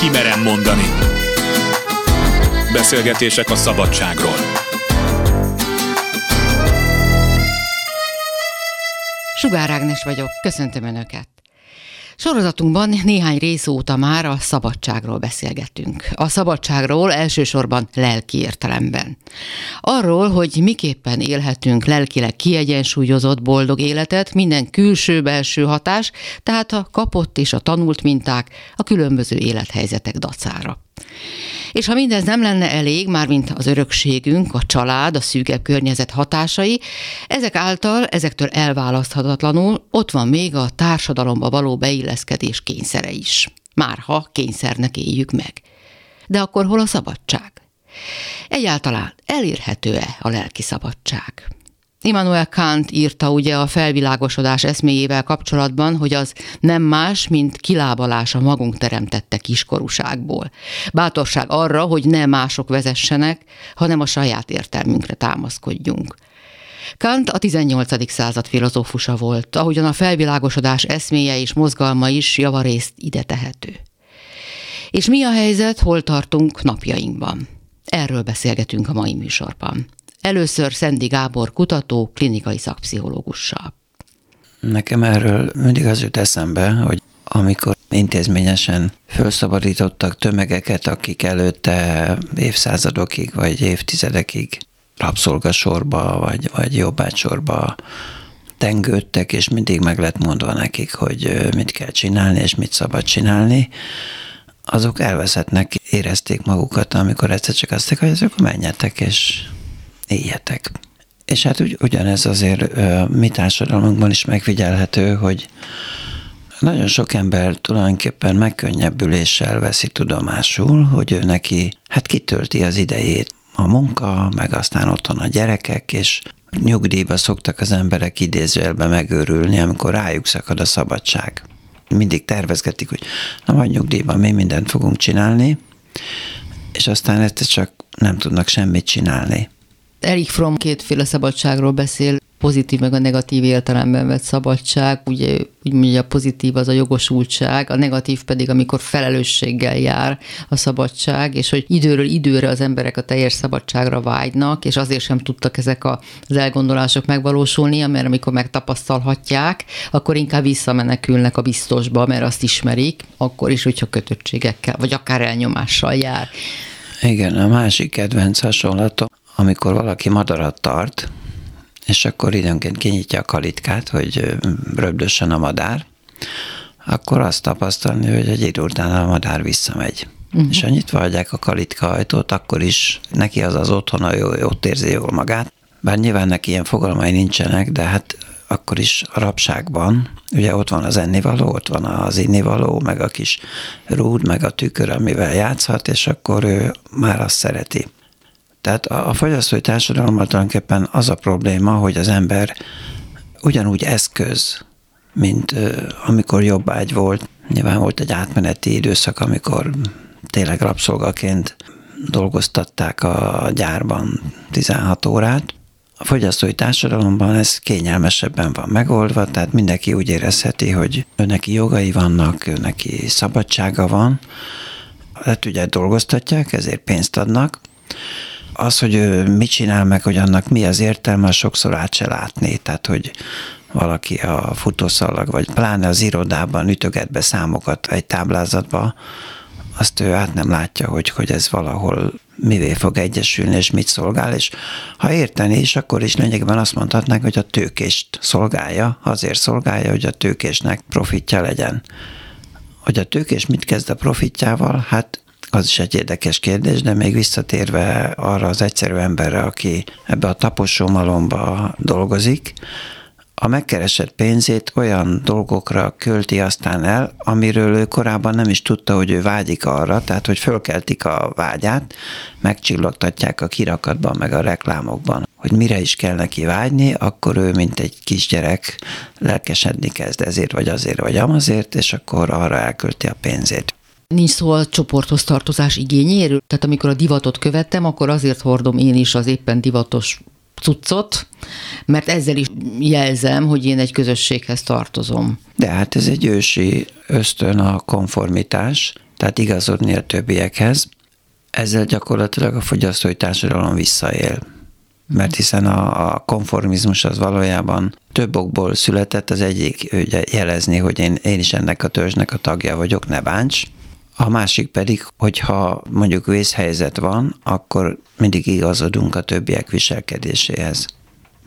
kimerem mondani. Beszélgetések a szabadságról. Sugár Ágnes vagyok, köszöntöm Önöket. Sorozatunkban néhány rész óta már a szabadságról beszélgetünk. A szabadságról elsősorban lelki értelemben. Arról, hogy miképpen élhetünk lelkileg kiegyensúlyozott, boldog életet, minden külső-belső hatás, tehát a kapott és a tanult minták a különböző élethelyzetek dacára. És ha mindez nem lenne elég, mármint az örökségünk, a család, a szűkebb környezet hatásai, ezek által, ezektől elválaszthatatlanul ott van még a társadalomba való beilleszkedés kényszere is. Márha kényszernek éljük meg. De akkor hol a szabadság? Egyáltalán elérhető-e a lelki szabadság? Immanuel Kant írta ugye a felvilágosodás eszméjével kapcsolatban, hogy az nem más, mint kilábalás a magunk teremtette kiskorúságból. Bátorság arra, hogy ne mások vezessenek, hanem a saját értelmünkre támaszkodjunk. Kant a 18. század filozófusa volt, ahogyan a felvilágosodás eszméje és mozgalma is javarészt ide tehető. És mi a helyzet, hol tartunk napjainkban? Erről beszélgetünk a mai műsorban. Először Szendi Gábor kutató, klinikai szakpszichológussal. Nekem erről mindig az jut eszembe, hogy amikor intézményesen felszabadítottak tömegeket, akik előtte évszázadokig vagy évtizedekig rabszolgasorba vagy, vagy jobbácsorba tengődtek, és mindig meg lett mondva nekik, hogy mit kell csinálni, és mit szabad csinálni, azok elveszettnek érezték magukat, amikor egyszer csak azt hogy azok menjetek, és éljetek. És hát ugy, ugyanez azért mi társadalmunkban is megfigyelhető, hogy nagyon sok ember tulajdonképpen megkönnyebbüléssel veszi tudomásul, hogy ő neki hát kitölti az idejét a munka, meg aztán otthon a gyerekek, és nyugdíjba szoktak az emberek idézőjelbe megőrülni, amikor rájuk szakad a szabadság. Mindig tervezgetik, hogy na majd nyugdíjban mi mindent fogunk csinálni, és aztán ezt csak nem tudnak semmit csinálni. Erik Fromm kétféle szabadságról beszél, pozitív meg a negatív értelemben vett szabadság, ugye úgy mondja, a pozitív az a jogosultság, a negatív pedig, amikor felelősséggel jár a szabadság, és hogy időről időre az emberek a teljes szabadságra vágynak, és azért sem tudtak ezek az elgondolások megvalósulni, mert amikor megtapasztalhatják, akkor inkább visszamenekülnek a biztosba, mert azt ismerik, akkor is, hogyha kötöttségekkel, vagy akár elnyomással jár. Igen, a másik kedvenc hasonlatom, amikor valaki madarat tart, és akkor időnként kinyitja a kalitkát, hogy röbdössen a madár, akkor azt tapasztalni, hogy egy idő után a madár visszamegy. Uh-huh. És ha nyitva hagyják a kalitka ajtót, akkor is neki az az otthona, jó, ott érzi jól magát. Bár nyilván neki ilyen fogalmai nincsenek, de hát akkor is a rabságban, ugye ott van az ennivaló, ott van az innivaló, meg a kis rúd, meg a tükör, amivel játszhat, és akkor ő már azt szereti. Tehát a, a fogyasztói társadalommal tulajdonképpen az a probléma, hogy az ember ugyanúgy eszköz, mint amikor jobbágy volt. Nyilván volt egy átmeneti időszak, amikor tényleg rabszolgaként dolgoztatták a gyárban 16 órát. A fogyasztói társadalomban ez kényelmesebben van megoldva, tehát mindenki úgy érezheti, hogy neki jogai vannak, neki szabadsága van. Hát ugye dolgoztatják, ezért pénzt adnak, az, hogy ő mit csinál meg, hogy annak mi az értelme, sokszor át se látni. Tehát, hogy valaki a futószalag, vagy pláne az irodában ütöget be számokat egy táblázatba, azt ő át nem látja, hogy, hogy ez valahol mivé fog egyesülni, és mit szolgál, és ha érteni is, akkor is lényegben azt mondhatnánk, hogy a tőkést szolgálja, azért szolgálja, hogy a tőkésnek profitja legyen. Hogy a tőkés mit kezd a profitjával? Hát az is egy érdekes kérdés, de még visszatérve arra az egyszerű emberre, aki ebbe a taposó malomba dolgozik, a megkeresett pénzét olyan dolgokra költi aztán el, amiről ő korábban nem is tudta, hogy ő vágyik arra, tehát hogy fölkeltik a vágyát, megcsillogtatják a kirakatban, meg a reklámokban, hogy mire is kell neki vágyni, akkor ő, mint egy kisgyerek, lelkesedni kezd ezért, vagy azért, vagy amazért, és akkor arra elkölti a pénzét. Nincs szó a csoporthoz tartozás igényéről? Tehát amikor a divatot követtem, akkor azért hordom én is az éppen divatos cuccot, mert ezzel is jelzem, hogy én egy közösséghez tartozom. De hát ez egy ősi ösztön a konformitás, tehát igazodni a többiekhez, ezzel gyakorlatilag a fogyasztói társadalom visszaél. Mert hiszen a, a konformizmus az valójában több okból született, az egyik ugye jelezni, hogy én, én is ennek a törzsnek a tagja vagyok, ne bánts. A másik pedig, hogyha mondjuk vészhelyzet van, akkor mindig igazodunk a többiek viselkedéséhez.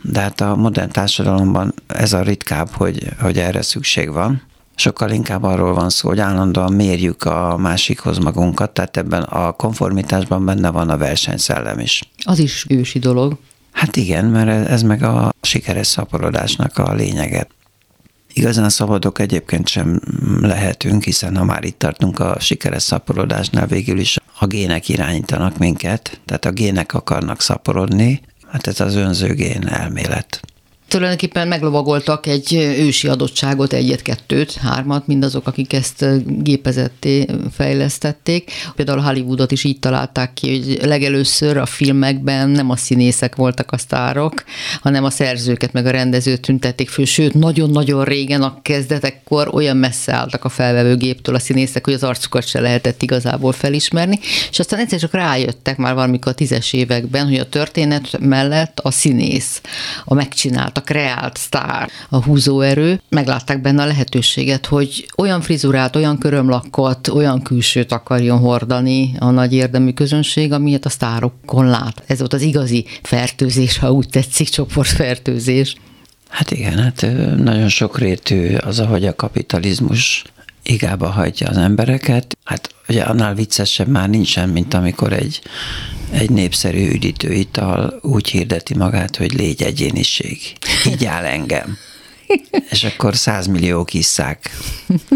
De hát a modern társadalomban ez a ritkább, hogy, hogy erre szükség van. Sokkal inkább arról van szó, hogy állandóan mérjük a másikhoz magunkat, tehát ebben a konformitásban benne van a versenyszellem is. Az is ősi dolog. Hát igen, mert ez meg a sikeres szaporodásnak a lényege. Igazán szabadok egyébként sem lehetünk, hiszen ha már itt tartunk a sikeres szaporodásnál, végül is a gének irányítanak minket, tehát a gének akarnak szaporodni, hát ez az önzőgén elmélet tulajdonképpen meglovagoltak egy ősi adottságot, egyet-kettőt, hármat, mindazok, akik ezt gépezetté fejlesztették. Például Hollywoodot is így találták ki, hogy legelőször a filmekben nem a színészek voltak a sztárok, hanem a szerzőket meg a rendezőt tüntették föl, sőt, nagyon-nagyon régen a kezdetekkor olyan messze álltak a felvevőgéptől a színészek, hogy az arcukat se lehetett igazából felismerni, és aztán egyszer csak rájöttek már valamikor a tízes években, hogy a történet mellett a színész, a megcsinált a kreált sztár, a húzóerő, meglátták benne a lehetőséget, hogy olyan frizurát, olyan körömlakkot, olyan külsőt akarjon hordani a nagy érdemű közönség, amilyet a sztárokon lát. Ez volt az igazi fertőzés, ha úgy tetszik, csoportfertőzés. Hát igen, hát nagyon sokrétű az, ahogy a kapitalizmus igába hagyja az embereket. Hát ugye annál viccesebb már nincsen, mint amikor egy egy népszerű üdítőital úgy hirdeti magát, hogy légy egyéniség. Így áll engem. És akkor százmilliók isszák.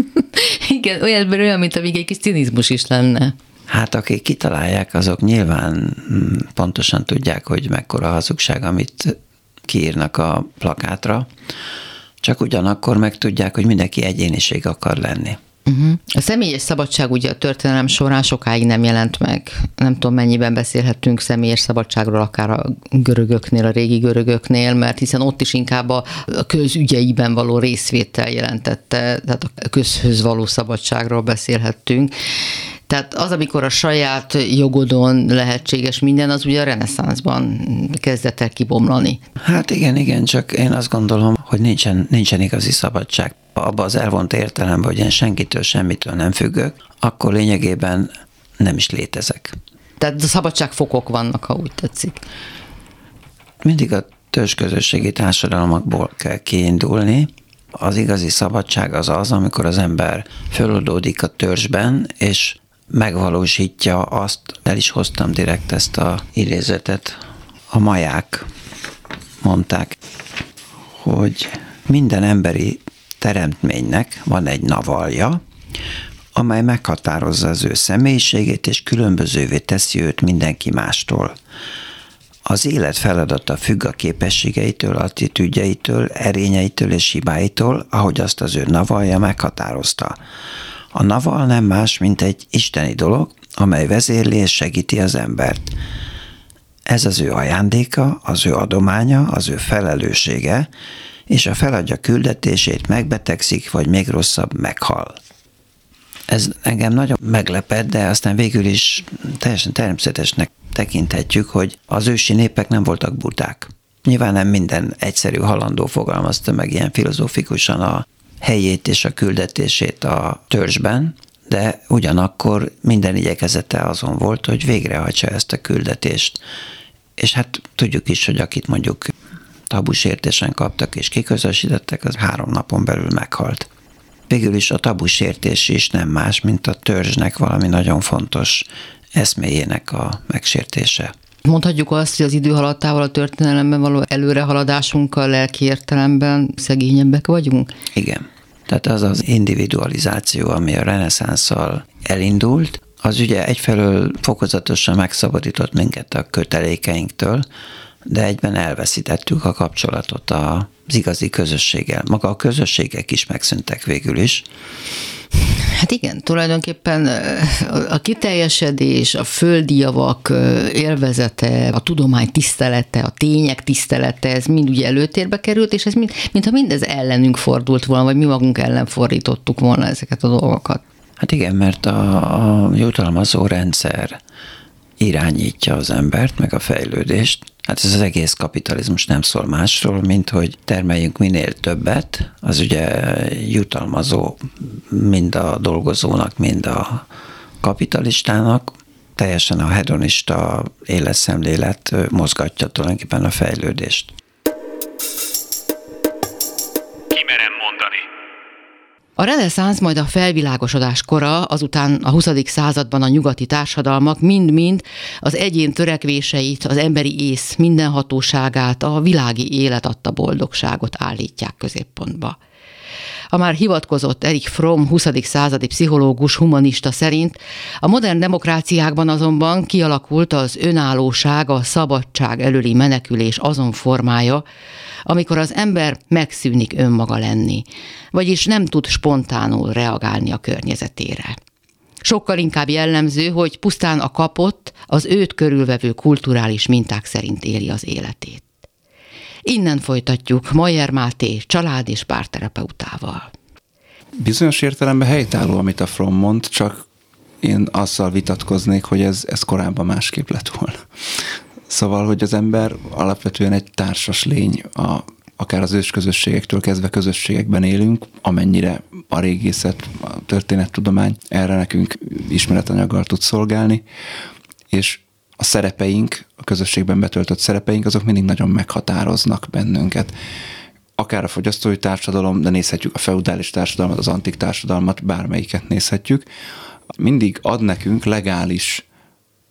Igen, olyan, olyan, mint amíg egy kis cinizmus is lenne. Hát akik kitalálják, azok nyilván mm, pontosan tudják, hogy mekkora hazugság, amit kiírnak a plakátra, csak ugyanakkor meg tudják, hogy mindenki egyéniség akar lenni. Uh-huh. A személyes szabadság ugye a történelem során sokáig nem jelent meg. Nem tudom, mennyiben beszélhetünk személyes szabadságról, akár a görögöknél, a régi görögöknél, mert hiszen ott is inkább a közügyeiben való részvétel jelentette, tehát a közhöz való szabadságról beszélhettünk. Tehát az, amikor a saját jogodon lehetséges minden, az ugye a reneszánszban kezdett el kibomlani. Hát igen, igen, csak én azt gondolom, hogy nincsen, nincsen igazi szabadság. Abba az elvont értelemben, hogy én senkitől, semmitől nem függök, akkor lényegében nem is létezek. Tehát a szabadságfokok vannak, ha úgy tetszik. Mindig a törzsközösségi társadalmakból kell kiindulni, az igazi szabadság az az, amikor az ember föloldódik a törzsben, és megvalósítja azt, el is hoztam direkt ezt a idézetet, a maják mondták, hogy minden emberi teremtménynek van egy navalja, amely meghatározza az ő személyiségét, és különbözővé teszi őt mindenki mástól. Az élet feladata függ a képességeitől, attitűdjeitől, erényeitől és hibáitól, ahogy azt az ő navalja meghatározta. A naval nem más, mint egy isteni dolog, amely vezérli és segíti az embert. Ez az ő ajándéka, az ő adománya, az ő felelőssége, és a feladja küldetését, megbetegszik, vagy még rosszabb, meghal. Ez engem nagyon meglepett, de aztán végül is teljesen természetesnek tekinthetjük, hogy az ősi népek nem voltak buták. Nyilván nem minden egyszerű halandó fogalmazta meg ilyen filozófikusan a helyét és a küldetését a törzsben, de ugyanakkor minden igyekezete azon volt, hogy végrehajtsa ezt a küldetést. És hát tudjuk is, hogy akit mondjuk tabusértésen kaptak és kiközösítettek, az három napon belül meghalt. Végül is a tabusértés is nem más, mint a törzsnek valami nagyon fontos eszméjének a megsértése. Mondhatjuk azt, hogy az idő haladtával a történelemben való előrehaladásunkkal lelki értelemben szegényebbek vagyunk? Igen. Tehát az az individualizáció, ami a reneszánszal elindult, az ugye egyfelől fokozatosan megszabadított minket a kötelékeinktől, de egyben elveszítettük a kapcsolatot az igazi közösséggel. Maga a közösségek is megszűntek végül is. Hát igen, tulajdonképpen a kiteljesedés, a földi javak élvezete, a tudomány tisztelete, a tények tisztelete, ez mind ugye előtérbe került, és ez mind, mintha mindez ellenünk fordult volna, vagy mi magunk ellen fordítottuk volna ezeket a dolgokat. Hát igen, mert a, a jutalmazó rendszer irányítja az embert, meg a fejlődést. Hát ez az egész kapitalizmus nem szól másról, mint hogy termeljünk minél többet, az ugye jutalmazó mind a dolgozónak, mind a kapitalistának, teljesen a hedonista életszemlélet mozgatja tulajdonképpen a fejlődést. A reneszánsz majd a felvilágosodás kora, azután a 20. században a nyugati társadalmak mind-mind az egyén törekvéseit, az emberi ész mindenhatóságát, a világi élet adta boldogságot állítják középpontba. A már hivatkozott Erik Fromm 20. századi pszichológus humanista szerint a modern demokráciákban azonban kialakult az önállóság, a szabadság előli menekülés azon formája, amikor az ember megszűnik önmaga lenni, vagyis nem tud spontánul reagálni a környezetére. Sokkal inkább jellemző, hogy pusztán a kapott, az őt körülvevő kulturális minták szerint éli az életét. Innen folytatjuk Majer Máté család és párterapeutával. Bizonyos értelemben helytálló, amit a From mond, csak én azzal vitatkoznék, hogy ez, ez korábban másképp lett volna. Szóval, hogy az ember alapvetően egy társas lény, a, akár az ősközösségektől kezdve közösségekben élünk, amennyire a régészet, a történettudomány erre nekünk ismeretanyaggal tud szolgálni, és a szerepeink, a közösségben betöltött szerepeink, azok mindig nagyon meghatároznak bennünket. Akár a fogyasztói társadalom, de nézhetjük a feudális társadalmat, az antik társadalmat, bármelyiket nézhetjük. Mindig ad nekünk legális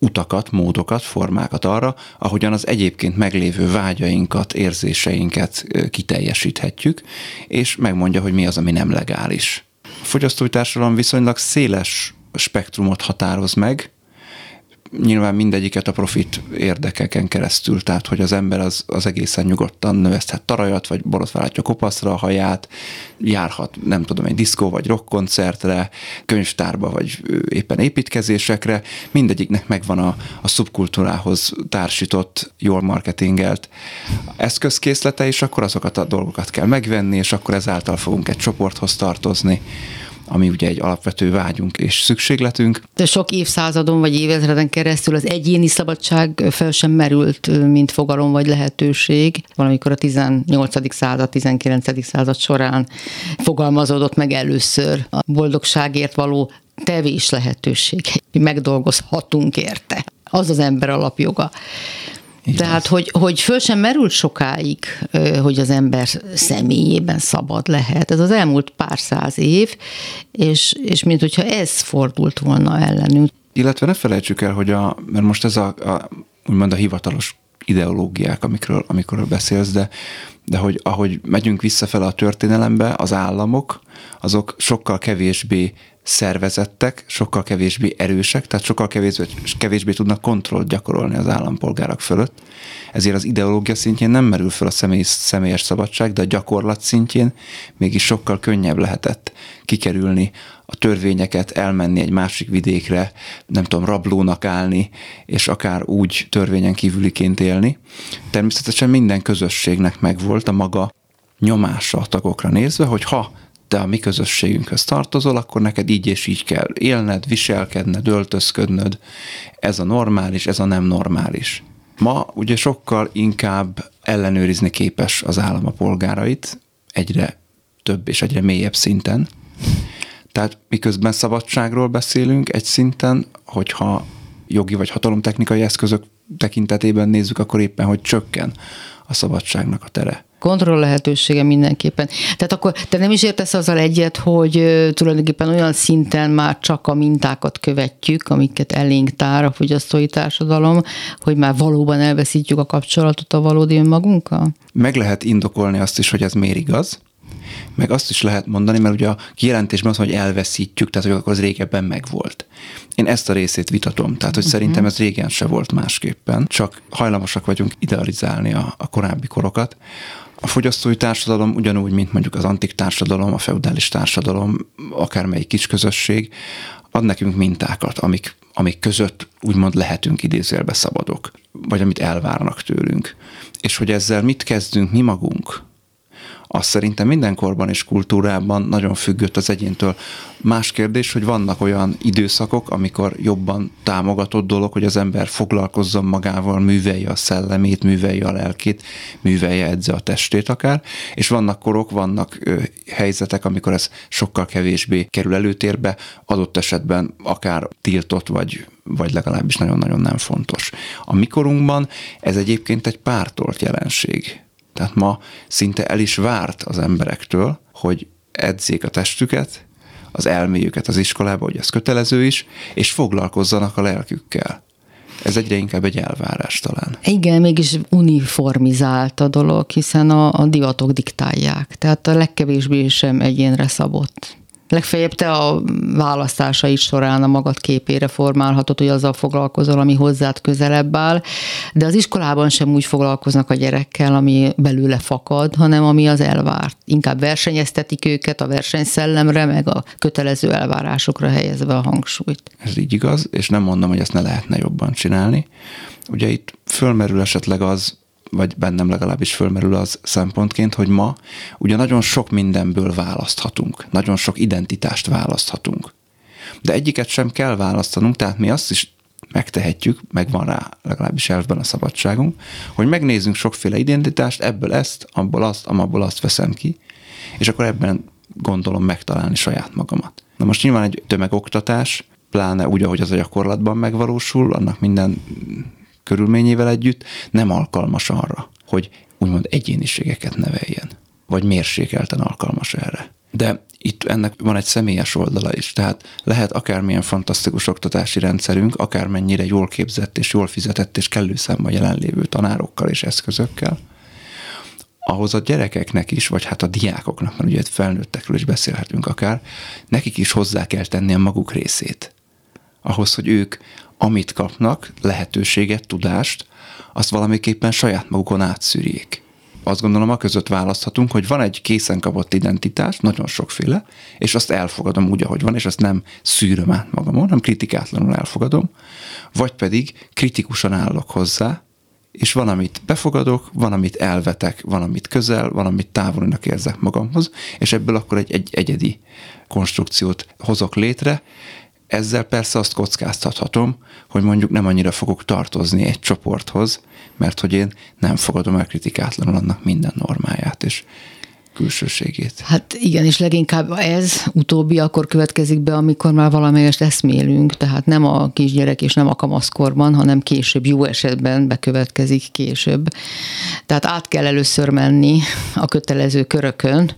utakat, módokat, formákat arra, ahogyan az egyébként meglévő vágyainkat, érzéseinket kiteljesíthetjük, és megmondja, hogy mi az, ami nem legális. A fogyasztói társadalom viszonylag széles spektrumot határoz meg, nyilván mindegyiket a profit érdekeken keresztül, tehát hogy az ember az, az egészen nyugodtan növeszthet tarajat, vagy borotválhatja kopaszra a haját, járhat, nem tudom, egy diszkó vagy rockkoncertre, könyvtárba, vagy éppen építkezésekre, mindegyiknek megvan a, a szubkultúrához társított, jól marketingelt eszközkészlete, és akkor azokat a dolgokat kell megvenni, és akkor ezáltal fogunk egy csoporthoz tartozni ami ugye egy alapvető vágyunk és szükségletünk. De sok évszázadon vagy évezreden keresztül az egyéni szabadság fel sem merült, mint fogalom vagy lehetőség. Valamikor a 18. század, 19. század során fogalmazódott meg először a boldogságért való tevés lehetőség. Megdolgozhatunk érte. Az az ember alapjoga. Tehát, hogy, hogy föl sem merült sokáig, hogy az ember személyében szabad lehet. Ez az elmúlt pár száz év, és, és mint hogyha ez fordult volna ellenünk. Illetve ne felejtsük el, hogy a, mert most ez a, a úgymond a hivatalos ideológiák, amikről, amikről beszélsz, de, de hogy ahogy megyünk visszafele a történelembe, az államok, azok sokkal kevésbé szervezettek, sokkal kevésbé erősek, tehát sokkal kevésbé, kevésbé tudnak kontrollt gyakorolni az állampolgárok fölött. Ezért az ideológia szintjén nem merül fel a személy, személyes szabadság, de a gyakorlat szintjén mégis sokkal könnyebb lehetett kikerülni a törvényeket, elmenni egy másik vidékre, nem tudom, rablónak állni, és akár úgy törvényen kívüliként élni. Természetesen minden közösségnek megvolt a maga nyomása a tagokra nézve, hogy ha te a mi közösségünkhöz tartozol, akkor neked így és így kell élned, viselkedned, öltözködnöd. Ez a normális, ez a nem normális. Ma ugye sokkal inkább ellenőrizni képes az állam a polgárait, egyre több és egyre mélyebb szinten. Tehát miközben szabadságról beszélünk egy szinten, hogyha jogi vagy hatalomtechnikai eszközök tekintetében nézzük, akkor éppen, hogy csökken a szabadságnak a tere kontroll lehetősége mindenképpen. Tehát akkor te nem is értesz azzal egyet, hogy tulajdonképpen olyan szinten már csak a mintákat követjük, amiket elénk tár a fogyasztói társadalom, hogy már valóban elveszítjük a kapcsolatot a valódi önmagunkkal? Meg lehet indokolni azt is, hogy ez miért igaz, meg azt is lehet mondani, mert ugye a kijelentésben az, hogy elveszítjük, tehát hogy akkor az régebben megvolt. Én ezt a részét vitatom, tehát hogy uh-huh. szerintem ez régen se volt másképpen, csak hajlamosak vagyunk idealizálni a, a korábbi korokat. A fogyasztói társadalom ugyanúgy, mint mondjuk az antik társadalom, a feudális társadalom, akármelyik kis közösség, ad nekünk mintákat, amik, amik között úgymond lehetünk idézélbe szabadok, vagy amit elvárnak tőlünk. És hogy ezzel mit kezdünk mi magunk, az szerintem minden korban és kultúrában nagyon függött az egyéntől. Más kérdés, hogy vannak olyan időszakok, amikor jobban támogatott dolog, hogy az ember foglalkozzon magával, művelje a szellemét, művelje a lelkét, művelje edze a testét akár, és vannak korok, vannak helyzetek, amikor ez sokkal kevésbé kerül előtérbe, adott esetben akár tiltott, vagy, vagy legalábbis nagyon-nagyon nem fontos. A mikorunkban ez egyébként egy pártolt jelenség tehát ma szinte el is várt az emberektől, hogy edzék a testüket, az elméjüket az iskolába, hogy ez kötelező is, és foglalkozzanak a lelkükkel. Ez egyre inkább egy elvárás talán. Igen, mégis uniformizált a dolog, hiszen a, a divatok diktálják. Tehát a legkevésbé sem egyénre szabott. Legfeljebb te a választásaid során a magad képére formálhatod, hogy azzal foglalkozol, ami hozzád közelebb áll, de az iskolában sem úgy foglalkoznak a gyerekkel, ami belőle fakad, hanem ami az elvárt. Inkább versenyeztetik őket a versenyszellemre, meg a kötelező elvárásokra helyezve a hangsúlyt. Ez így igaz, és nem mondom, hogy ezt ne lehetne jobban csinálni. Ugye itt fölmerül esetleg az, vagy bennem legalábbis fölmerül az szempontként, hogy ma ugye nagyon sok mindenből választhatunk, nagyon sok identitást választhatunk. De egyiket sem kell választanunk, tehát mi azt is megtehetjük, meg van rá legalábbis elvben a szabadságunk, hogy megnézzünk sokféle identitást, ebből ezt, abból azt, amabból azt veszem ki, és akkor ebben gondolom megtalálni saját magamat. Na most nyilván egy tömegoktatás, pláne úgy, ahogy az a gyakorlatban megvalósul, annak minden körülményével együtt nem alkalmas arra, hogy úgymond egyéniségeket neveljen, vagy mérsékelten alkalmas erre. De itt ennek van egy személyes oldala is, tehát lehet akármilyen fantasztikus oktatási rendszerünk, akármennyire jól képzett és jól fizetett és kellő számban jelenlévő tanárokkal és eszközökkel, ahhoz a gyerekeknek is, vagy hát a diákoknak, mert ugye felnőttekről is beszélhetünk akár, nekik is hozzá kell tenni a maguk részét. Ahhoz, hogy ők amit kapnak, lehetőséget, tudást, azt valamiképpen saját magukon átszűrjék. Azt gondolom, a között választhatunk, hogy van egy készen kapott identitás, nagyon sokféle, és azt elfogadom úgy, ahogy van, és azt nem szűröm át magamon, hanem kritikátlanul elfogadom, vagy pedig kritikusan állok hozzá, és van, amit befogadok, van, amit elvetek, van, amit közel, van, amit távolinak érzek magamhoz, és ebből akkor egy, egy egyedi konstrukciót hozok létre, ezzel persze azt kockáztathatom, hogy mondjuk nem annyira fogok tartozni egy csoporthoz, mert hogy én nem fogadom el kritikátlanul annak minden normáját, és külsőségét. Hát igen, és leginkább ez utóbbi akkor következik be, amikor már valamelyest eszmélünk, tehát nem a kisgyerek és nem a kamaszkorban, hanem később, jó esetben bekövetkezik később. Tehát át kell először menni a kötelező körökön.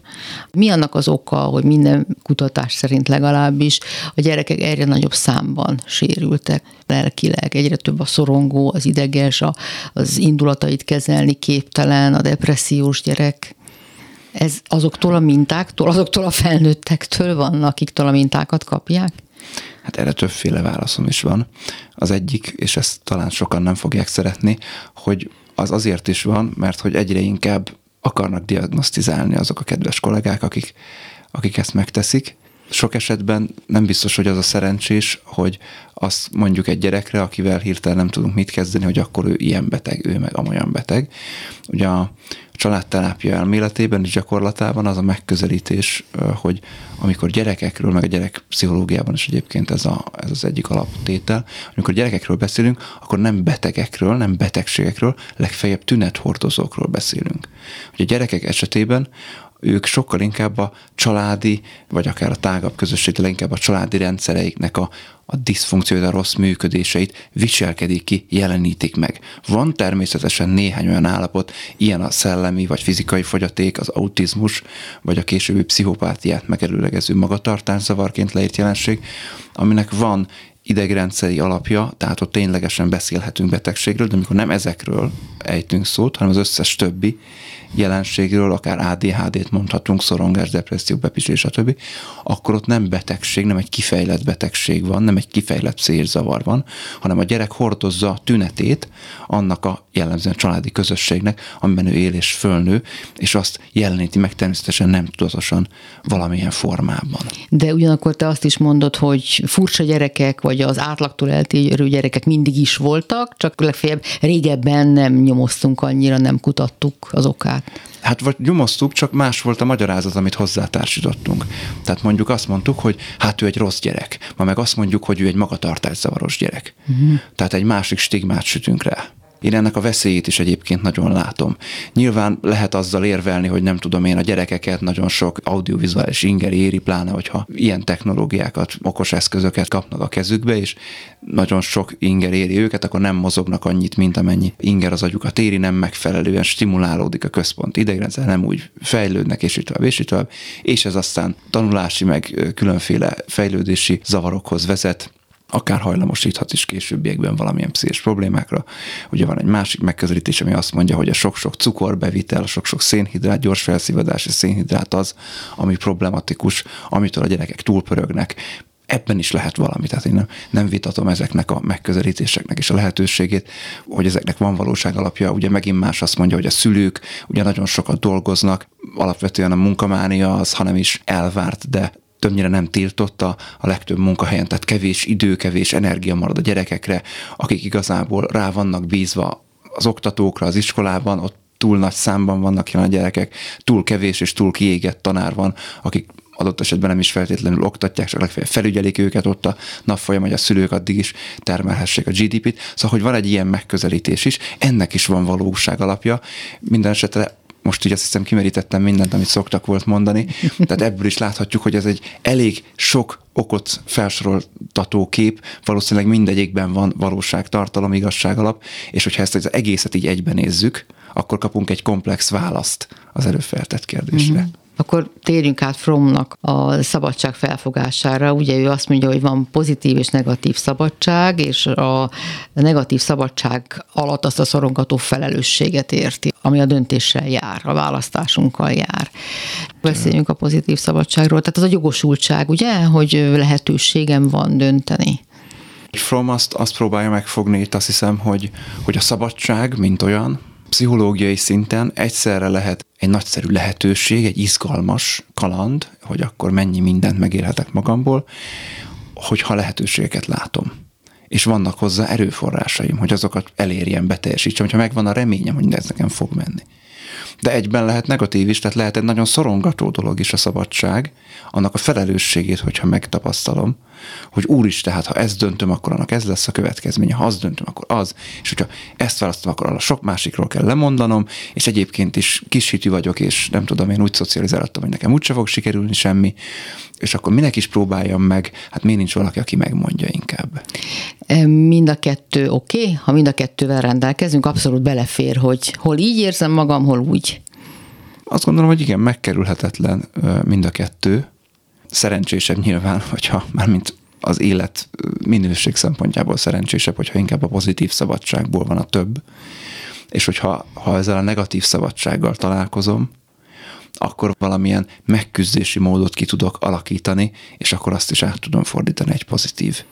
Mi annak az oka, hogy minden kutatás szerint legalábbis a gyerekek egyre nagyobb számban sérültek lelkileg, egyre több a szorongó, az ideges, az indulatait kezelni képtelen, a depressziós gyerek ez azoktól a mintáktól, azoktól a felnőttektől van, akiktől a mintákat kapják? Hát erre többféle válaszom is van. Az egyik, és ezt talán sokan nem fogják szeretni, hogy az azért is van, mert hogy egyre inkább akarnak diagnosztizálni azok a kedves kollégák, akik, akik ezt megteszik, sok esetben nem biztos, hogy az a szerencsés, hogy azt mondjuk egy gyerekre, akivel hirtelen nem tudunk mit kezdeni, hogy akkor ő ilyen beteg, ő meg amolyan beteg. Ugye a családterápia elméletében és gyakorlatában az a megközelítés, hogy amikor gyerekekről, meg a gyerek pszichológiában is egyébként ez, a, ez az egyik alaptétel, amikor gyerekekről beszélünk, akkor nem betegekről, nem betegségekről, legfeljebb tünethordozókról beszélünk. Hogy a gyerekek esetében ők sokkal inkább a családi, vagy akár a tágabb közösség, de inkább a családi rendszereiknek a, a diszfunkciót, a rossz működéseit viselkedik ki, jelenítik meg. Van természetesen néhány olyan állapot, ilyen a szellemi vagy fizikai fogyaték, az autizmus, vagy a későbbi pszichopátiát megelőlegező magatartászavarként leírt jelenség, aminek van idegrendszeri alapja, tehát ott ténylegesen beszélhetünk betegségről, de amikor nem ezekről ejtünk szót, hanem az összes többi jelenségről, akár ADHD-t mondhatunk, szorongás, depresszió, bepislés, stb., akkor ott nem betegség, nem egy kifejlett betegség van, nem egy kifejlett szélzavar van, hanem a gyerek hordozza a tünetét annak a jellemzően családi közösségnek, amiben ő él és fölnő, és azt jeleníti meg természetesen nem tudatosan valamilyen formában. De ugyanakkor te azt is mondod, hogy furcsa gyerekek, vagy vagy az átlagtól eltérő gyerekek mindig is voltak, csak legfeljebb régebben nem nyomoztunk annyira, nem kutattuk az okát. Hát vagy nyomoztuk, csak más volt a magyarázat, amit hozzátársítottunk. Tehát mondjuk azt mondtuk, hogy hát ő egy rossz gyerek, ma meg azt mondjuk, hogy ő egy magatartászavaros gyerek. Uh-huh. Tehát egy másik stigmát sütünk rá. Én ennek a veszélyét is egyébként nagyon látom. Nyilván lehet azzal érvelni, hogy nem tudom én, a gyerekeket nagyon sok audiovizuális inger éri, pláne, hogyha ilyen technológiákat, okos eszközöket kapnak a kezükbe, és nagyon sok inger éri őket, akkor nem mozognak annyit, mint amennyi inger az agyukat éri, nem megfelelően stimulálódik a központ idegrendszer, nem úgy fejlődnek, és így tovább, és így tovább, és ez aztán tanulási, meg különféle fejlődési zavarokhoz vezet, akár hajlamosíthat is későbbiekben valamilyen pszichés problémákra. Ugye van egy másik megközelítés, ami azt mondja, hogy a sok-sok cukorbevitel, a sok-sok szénhidrát, gyors felszívódási szénhidrát az, ami problematikus, amitől a gyerekek túlpörögnek, ebben is lehet valami, tehát én nem, nem vitatom ezeknek a megközelítéseknek és a lehetőségét, hogy ezeknek van valóság alapja. Ugye megint más azt mondja, hogy a szülők ugye nagyon sokat dolgoznak, alapvetően a munkamánia az, hanem is elvárt, de többnyire nem tiltotta a legtöbb munkahelyen, tehát kevés idő, kevés energia marad a gyerekekre, akik igazából rá vannak bízva az oktatókra az iskolában, ott túl nagy számban vannak jelen a gyerekek, túl kevés és túl kiégett tanár van, akik adott esetben nem is feltétlenül oktatják, csak legfeljebb felügyelik őket ott a napfolyam, hogy a szülők addig is termelhessék a GDP-t. Szóval, hogy van egy ilyen megközelítés is, ennek is van valóság alapja. Minden esetre most így azt hiszem kimerítettem mindent, amit szoktak volt mondani, tehát ebből is láthatjuk, hogy ez egy elég sok okot felsoroltató kép, valószínűleg mindegyikben van valóság, tartalom, igazság alap, és hogyha ezt az egészet így egyben nézzük, akkor kapunk egy komplex választ az előfeltett kérdésre. Mm-hmm. Akkor térjünk át Fromnak a szabadság felfogására. Ugye ő azt mondja, hogy van pozitív és negatív szabadság, és a negatív szabadság alatt azt a szorongató felelősséget érti, ami a döntéssel jár, a választásunkkal jár. Beszéljünk a pozitív szabadságról. Tehát az a jogosultság, ugye, hogy lehetőségem van dönteni. From azt, azt próbálja megfogni itt, azt hiszem, hogy, hogy a szabadság, mint olyan, pszichológiai szinten egyszerre lehet egy nagyszerű lehetőség, egy izgalmas kaland, hogy akkor mennyi mindent megélhetek magamból, hogyha lehetőségeket látom. És vannak hozzá erőforrásaim, hogy azokat elérjem, beteljesítsem, hogyha megvan a reményem, hogy ez nekem fog menni de egyben lehet negatív is, tehát lehet egy nagyon szorongató dolog is a szabadság, annak a felelősségét, hogyha megtapasztalom, hogy úr is, tehát ha ezt döntöm, akkor annak ez lesz a következménye, ha azt döntöm, akkor az, és hogyha ezt választom, akkor a sok másikról kell lemondanom, és egyébként is kis vagyok, és nem tudom, én úgy szocializáltam, hogy nekem úgyse fog sikerülni semmi, és akkor minek is próbáljam meg, hát miért nincs valaki, aki megmondja inkább. Mind a kettő oké, okay? ha mind a kettővel rendelkezünk, abszolút belefér, hogy hol így érzem magam, hol úgy. Azt gondolom, hogy igen, megkerülhetetlen mind a kettő. Szerencsésebb nyilván, hogyha mármint az élet minőség szempontjából szerencsésebb, hogyha inkább a pozitív szabadságból van a több. És hogyha ha ezzel a negatív szabadsággal találkozom, akkor valamilyen megküzdési módot ki tudok alakítani, és akkor azt is át tudom fordítani egy pozitív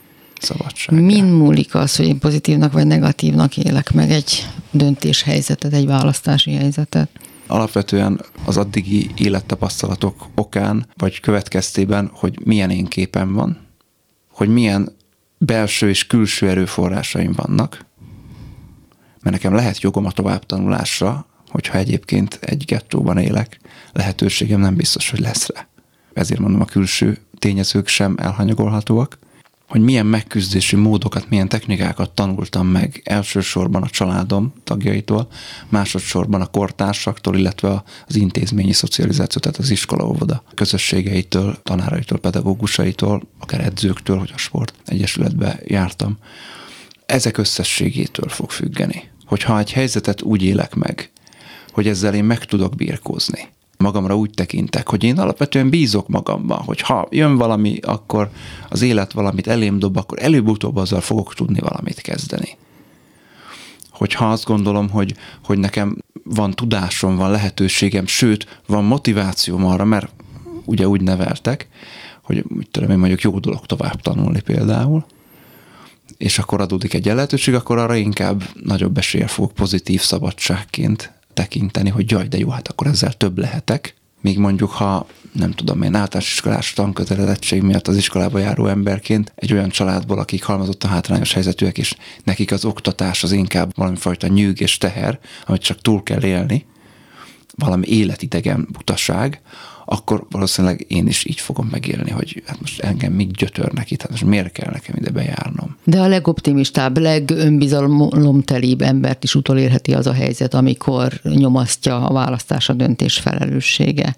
szabadság. Min múlik az, hogy én pozitívnak vagy negatívnak élek meg egy döntéshelyzetet, egy választási helyzetet? Alapvetően az addigi élettapasztalatok okán, vagy következtében, hogy milyen én képen van, hogy milyen belső és külső erőforrásaim vannak, mert nekem lehet jogom a továbbtanulásra, hogyha egyébként egy gettóban élek, lehetőségem nem biztos, hogy lesz rá. Ezért mondom, a külső tényezők sem elhanyagolhatóak, hogy milyen megküzdési módokat, milyen technikákat tanultam meg elsősorban a családom tagjaitól, másodszorban a kortársaktól, illetve az intézményi szocializáció, tehát az iskola, óvoda közösségeitől, tanáraitól, pedagógusaitól, akár edzőktől, hogy a sport egyesületbe jártam. Ezek összességétől fog függeni. Hogyha egy helyzetet úgy élek meg, hogy ezzel én meg tudok birkózni. Magamra úgy tekintek, hogy én alapvetően bízok magamban, hogy ha jön valami, akkor az élet valamit elém dob, akkor előbb-utóbb azzal fogok tudni valamit kezdeni. Hogyha azt gondolom, hogy, hogy nekem van tudásom, van lehetőségem, sőt, van motivációm arra, mert ugye úgy neveltek, hogy mit tudom én mondjuk jó dolog tovább tanulni például, és akkor adódik egy lehetőség, akkor arra inkább nagyobb esélye fogok pozitív szabadságként tekinteni, hogy jaj, de jó, hát akkor ezzel több lehetek, Míg mondjuk, ha nem tudom én, általános iskolás tankötelezettség miatt az iskolába járó emberként egy olyan családból, akik halmozottan hátrányos helyzetűek, és nekik az oktatás az inkább valami fajta nyűg és teher, amit csak túl kell élni, valami életidegen butaság, akkor valószínűleg én is így fogom megélni, hogy hát most engem még gyötörnek itt, hát most miért kell nekem ide bejárnom. De a legoptimistább, legönbizalomtelibb embert is utolérheti az a helyzet, amikor nyomasztja a választás a döntés felelőssége.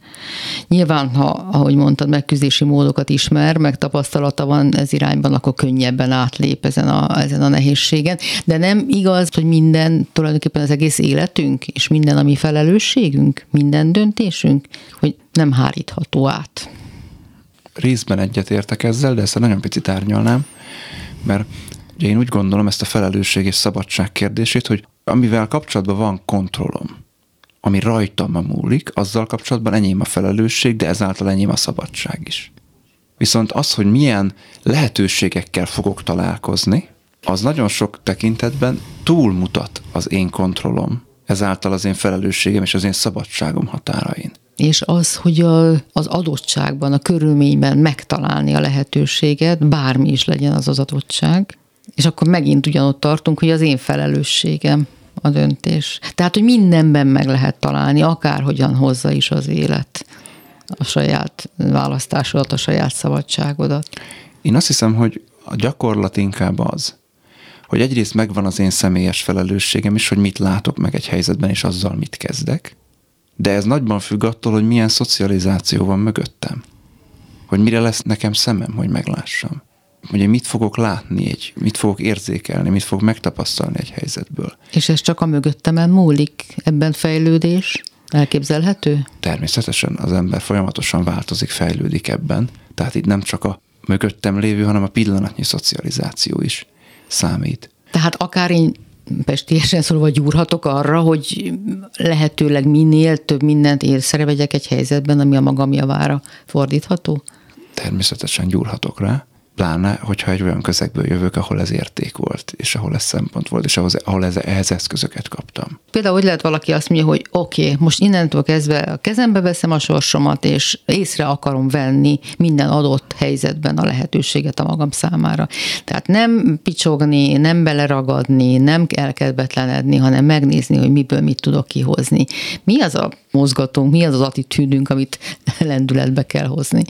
Nyilván, ha, ahogy mondtad, megküzdési módokat ismer, meg tapasztalata van ez irányban, akkor könnyebben átlép ezen a, ezen a nehézségen. De nem igaz, hogy minden, tulajdonképpen az egész életünk, és minden, ami felelősségünk, minden döntésünk, hogy nem hárítható át. Részben egyetértek ezzel, de ezt nagyon picit árnyalnám, mert ugye én úgy gondolom ezt a felelősség és szabadság kérdését, hogy amivel kapcsolatban van kontrollom, ami rajtam múlik, azzal kapcsolatban enyém a felelősség, de ezáltal enyém a szabadság is. Viszont az, hogy milyen lehetőségekkel fogok találkozni, az nagyon sok tekintetben túlmutat az én kontrollom, ezáltal az én felelősségem és az én szabadságom határain és az, hogy a, az adottságban, a körülményben megtalálni a lehetőséget, bármi is legyen az az adottság, és akkor megint ugyanott tartunk, hogy az én felelősségem a döntés. Tehát, hogy mindenben meg lehet találni, akárhogyan hozza is az élet a saját választásodat, a saját szabadságodat. Én azt hiszem, hogy a gyakorlat inkább az, hogy egyrészt megvan az én személyes felelősségem is, hogy mit látok meg egy helyzetben, és azzal mit kezdek. De ez nagyban függ attól, hogy milyen szocializáció van mögöttem. Hogy mire lesz nekem szemem, hogy meglássam. Hogy én mit fogok látni, egy, mit fogok érzékelni, mit fogok megtapasztalni egy helyzetből. És ez csak a mögöttemen múlik? Ebben fejlődés? Elképzelhető? Természetesen az ember folyamatosan változik, fejlődik ebben. Tehát itt nem csak a mögöttem lévő, hanem a pillanatnyi szocializáció is számít. Tehát akár én pestiesen szólva gyúrhatok arra, hogy lehetőleg minél több mindent észre vegyek egy helyzetben, ami a magam javára fordítható? Természetesen gyúrhatok rá pláne, hogyha egy olyan közegből jövök, ahol ez érték volt, és ahol ez szempont volt, és ahol, ahol ez, ehhez eszközöket kaptam. Például, hogy lehet valaki azt mondja, hogy oké, okay, most innentől kezdve a kezembe veszem a sorsomat, és észre akarom venni minden adott helyzetben a lehetőséget a magam számára. Tehát nem picsogni, nem beleragadni, nem elkedvetlenedni, hanem megnézni, hogy miből mit tudok kihozni. Mi az a mozgatónk, mi az az attitűdünk, amit lendületbe kell hozni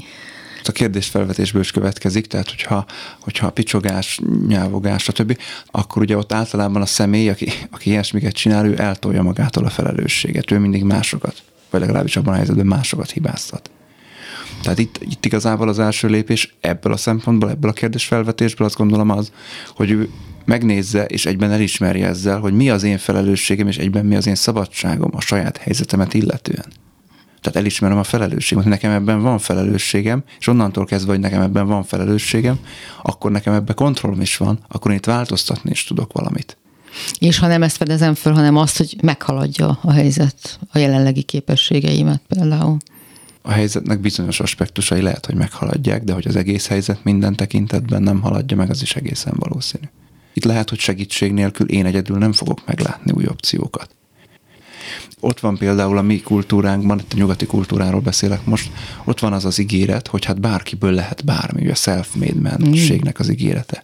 a kérdésfelvetésből is következik, tehát hogyha, hogyha picsogás, nyávogás, stb., akkor ugye ott általában a személy, aki, aki ilyesmiket csinál, ő eltolja magától a felelősséget, ő mindig másokat, vagy legalábbis abban a helyzetben másokat hibáztat. Tehát itt, itt igazából az első lépés ebből a szempontból, ebből a kérdésfelvetésből azt gondolom az, hogy ő megnézze és egyben elismerje ezzel, hogy mi az én felelősségem, és egyben mi az én szabadságom a saját helyzetemet illetően. Tehát elismerem a felelősséget, hogy nekem ebben van felelősségem, és onnantól kezdve, hogy nekem ebben van felelősségem, akkor nekem ebben kontrollom is van, akkor én itt változtatni is tudok valamit. És ha nem ezt fedezem föl, hanem azt, hogy meghaladja a helyzet a jelenlegi képességeimet például. A helyzetnek bizonyos aspektusai lehet, hogy meghaladják, de hogy az egész helyzet minden tekintetben nem haladja meg, az is egészen valószínű. Itt lehet, hogy segítség nélkül én egyedül nem fogok meglátni új opciókat. Ott van például a mi kultúránkban, itt a nyugati kultúráról beszélek most, ott van az az ígéret, hogy hát bárkiből lehet bármi, a self-made man-ségnek az ígérete.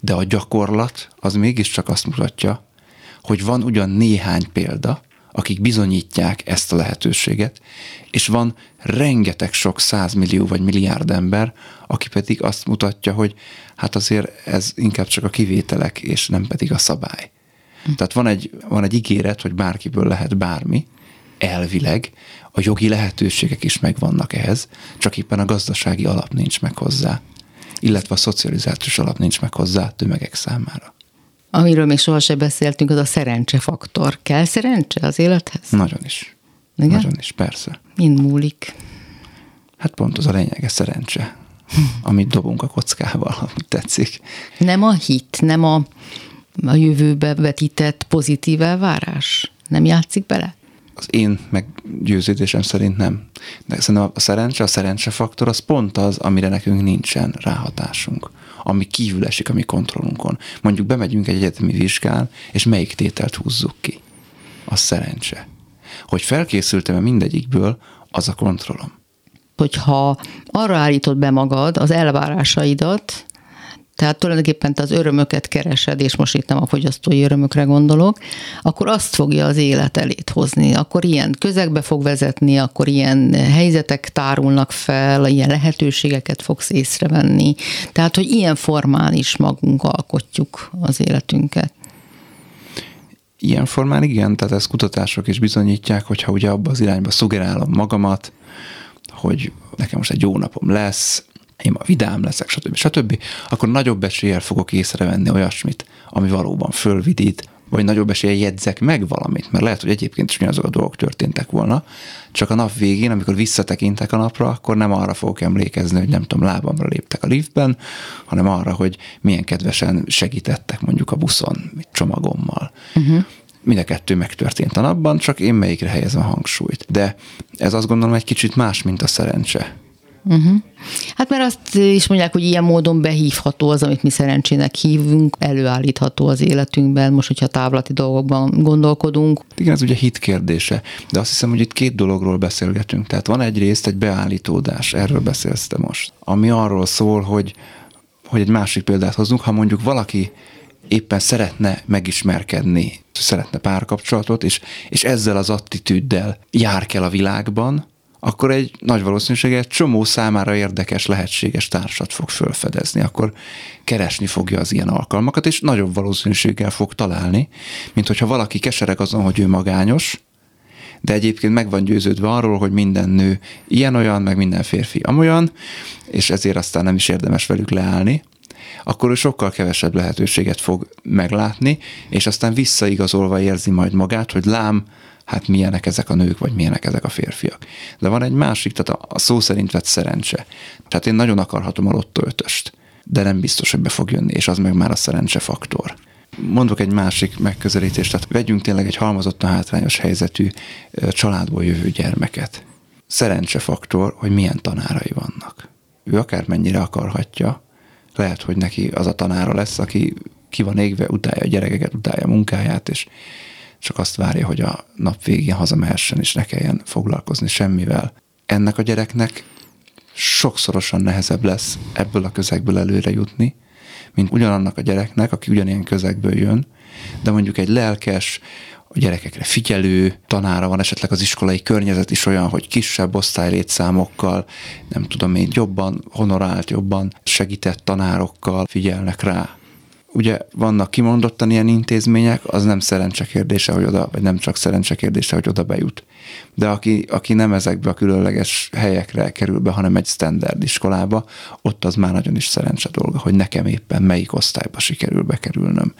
De a gyakorlat az mégiscsak azt mutatja, hogy van ugyan néhány példa, akik bizonyítják ezt a lehetőséget, és van rengeteg sok százmillió vagy milliárd ember, aki pedig azt mutatja, hogy hát azért ez inkább csak a kivételek, és nem pedig a szabály. Tehát van egy, van egy ígéret, hogy bárkiből lehet bármi, elvileg, a jogi lehetőségek is megvannak ehhez, csak éppen a gazdasági alap nincs meg hozzá, illetve a szocializációs alap nincs meg hozzá tömegek számára. Amiről még sohasem beszéltünk, az a szerencsefaktor. Kell szerencse az élethez? Nagyon is. Igen? Nagyon is, persze. Mind múlik. Hát pont az a lényege szerencse, amit dobunk a kockával, amit tetszik. Nem a hit, nem a a jövőbe vetített pozitív elvárás? Nem játszik bele? Az én meggyőződésem szerint nem. De szerintem a szerencse, a szerencsefaktor az pont az, amire nekünk nincsen ráhatásunk. Ami kívül esik a mi kontrollunkon. Mondjuk bemegyünk egy egyetemi vizsgán, és melyik tételt húzzuk ki. Az szerencse. Hogy felkészültem-e mindegyikből, az a kontrollom. Hogyha arra állítod be magad az elvárásaidat, tehát tulajdonképpen te az örömöket keresed, és most itt nem a fogyasztói örömökre gondolok, akkor azt fogja az élet elét hozni. Akkor ilyen közegbe fog vezetni, akkor ilyen helyzetek tárulnak fel, ilyen lehetőségeket fogsz észrevenni. Tehát, hogy ilyen formán is magunk alkotjuk az életünket. Ilyen formán igen, tehát ezt kutatások is bizonyítják, hogyha ugye abba az irányba szugerálom magamat, hogy nekem most egy jó napom lesz, én ma vidám leszek, stb. stb., akkor nagyobb eséllyel fogok észrevenni olyasmit, ami valóban fölvidít, vagy nagyobb eséllyel jegyzek meg valamit, mert lehet, hogy egyébként is azok a dolgok történtek volna, csak a nap végén, amikor visszatekintek a napra, akkor nem arra fogok emlékezni, hogy nem tudom, lábamra léptek a liftben, hanem arra, hogy milyen kedvesen segítettek mondjuk a buszon, csomagommal. Uh-huh. Mind a kettő megtörtént a napban, csak én melyikre helyezem a hangsúlyt. De ez azt gondolom egy kicsit más, mint a szerencse. Uh-huh. Hát mert azt is mondják, hogy ilyen módon behívható az, amit mi szerencsének hívunk, előállítható az életünkben, most, hogyha távlati dolgokban gondolkodunk. Igen, ez ugye hit kérdése, de azt hiszem, hogy itt két dologról beszélgetünk. Tehát van egyrészt egy beállítódás, erről beszélsz te most, ami arról szól, hogy, hogy egy másik példát hozunk, ha mondjuk valaki éppen szeretne megismerkedni, szeretne párkapcsolatot, és, és ezzel az attitűddel jár kell a világban, akkor egy nagy valószínűséggel egy csomó számára érdekes, lehetséges társat fog felfedezni, akkor keresni fogja az ilyen alkalmakat, és nagyobb valószínűséggel fog találni, mint hogyha valaki kesereg azon, hogy ő magányos, de egyébként meg van győződve arról, hogy minden nő ilyen-olyan, meg minden férfi amolyan, és ezért aztán nem is érdemes velük leállni, akkor ő sokkal kevesebb lehetőséget fog meglátni, és aztán visszaigazolva érzi majd magát, hogy lám, hát milyenek ezek a nők, vagy milyenek ezek a férfiak. De van egy másik, tehát a szó szerint vett szerencse. Tehát én nagyon akarhatom a lottó ötöst, de nem biztos, hogy be fog jönni, és az meg már a szerencse faktor. Mondok egy másik megközelítést, tehát vegyünk tényleg egy halmozottan hátrányos helyzetű családból jövő gyermeket. Szerencsefaktor, hogy milyen tanárai vannak. Ő akármennyire akarhatja, lehet, hogy neki az a tanára lesz, aki ki van égve, utálja a gyerekeket, utálja a munkáját, és csak azt várja, hogy a nap végén hazamehessen, és ne kelljen foglalkozni semmivel. Ennek a gyereknek sokszorosan nehezebb lesz ebből a közegből előre jutni, mint ugyanannak a gyereknek, aki ugyanilyen közegből jön, de mondjuk egy lelkes, a gyerekekre figyelő tanára van, esetleg az iskolai környezet is olyan, hogy kisebb osztálylétszámokkal, nem tudom én, jobban honorált, jobban segített tanárokkal figyelnek rá ugye vannak kimondottan ilyen intézmények, az nem szerencse kérdése, hogy oda, vagy nem csak szerencse kérdése, hogy oda bejut. De aki, aki nem ezekbe a különleges helyekre kerül be, hanem egy standard iskolába, ott az már nagyon is szerencse dolga, hogy nekem éppen melyik osztályba sikerül bekerülnöm,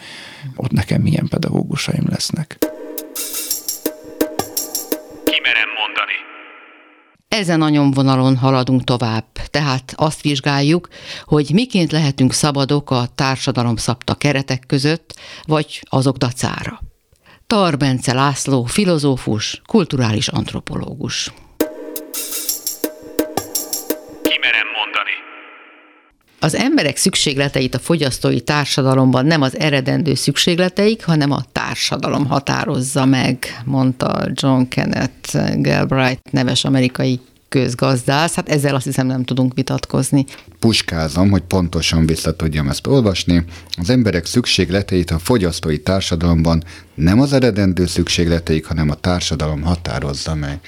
ott nekem milyen pedagógusaim lesznek. Ezen a nyomvonalon haladunk tovább, tehát azt vizsgáljuk, hogy miként lehetünk szabadok a társadalom szabta keretek között, vagy azok dacára. Tarbence László, filozófus, kulturális antropológus. Az emberek szükségleteit a fogyasztói társadalomban nem az eredendő szükségleteik, hanem a társadalom határozza meg, mondta John Kenneth Galbraith neves amerikai közgazdász, hát ezzel azt hiszem nem tudunk vitatkozni. Puskázom, hogy pontosan vissza tudjam ezt olvasni. Az emberek szükségleteit a fogyasztói társadalomban nem az eredendő szükségleteik, hanem a társadalom határozza meg.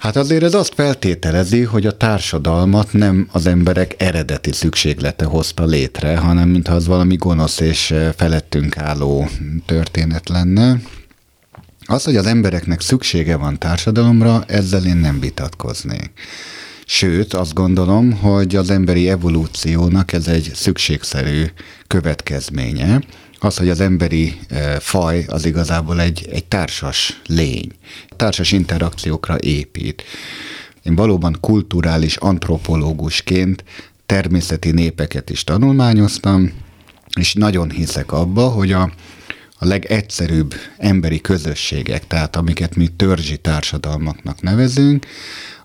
Hát azért ez azt feltételezi, hogy a társadalmat nem az emberek eredeti szükséglete hozta létre, hanem mintha az valami gonosz és felettünk álló történet lenne. Az, hogy az embereknek szüksége van társadalomra, ezzel én nem vitatkoznék. Sőt, azt gondolom, hogy az emberi evolúciónak ez egy szükségszerű következménye. Az, hogy az emberi e, faj az igazából egy, egy társas lény. Társas interakciókra épít. Én valóban kulturális antropológusként természeti népeket is tanulmányoztam, és nagyon hiszek abba, hogy a a legegyszerűbb emberi közösségek, tehát amiket mi törzsi társadalmaknak nevezünk,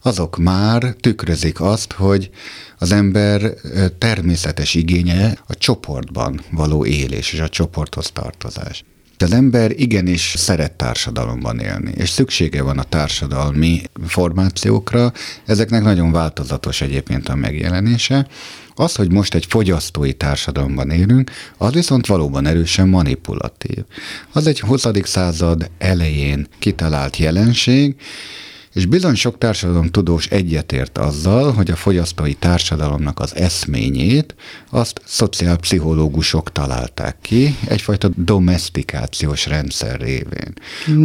azok már tükrözik azt, hogy az ember természetes igénye a csoportban való élés és a csoporthoz tartozás. Az ember igenis szeret társadalomban élni, és szüksége van a társadalmi formációkra, ezeknek nagyon változatos egyébként a megjelenése. Az, hogy most egy fogyasztói társadalomban élünk, az viszont valóban erősen manipulatív. Az egy 20. század elején kitalált jelenség, és bizony sok társadalom tudós egyetért azzal, hogy a fogyasztói társadalomnak az eszményét azt szociálpszichológusok találták ki, egyfajta domestikációs rendszer révén.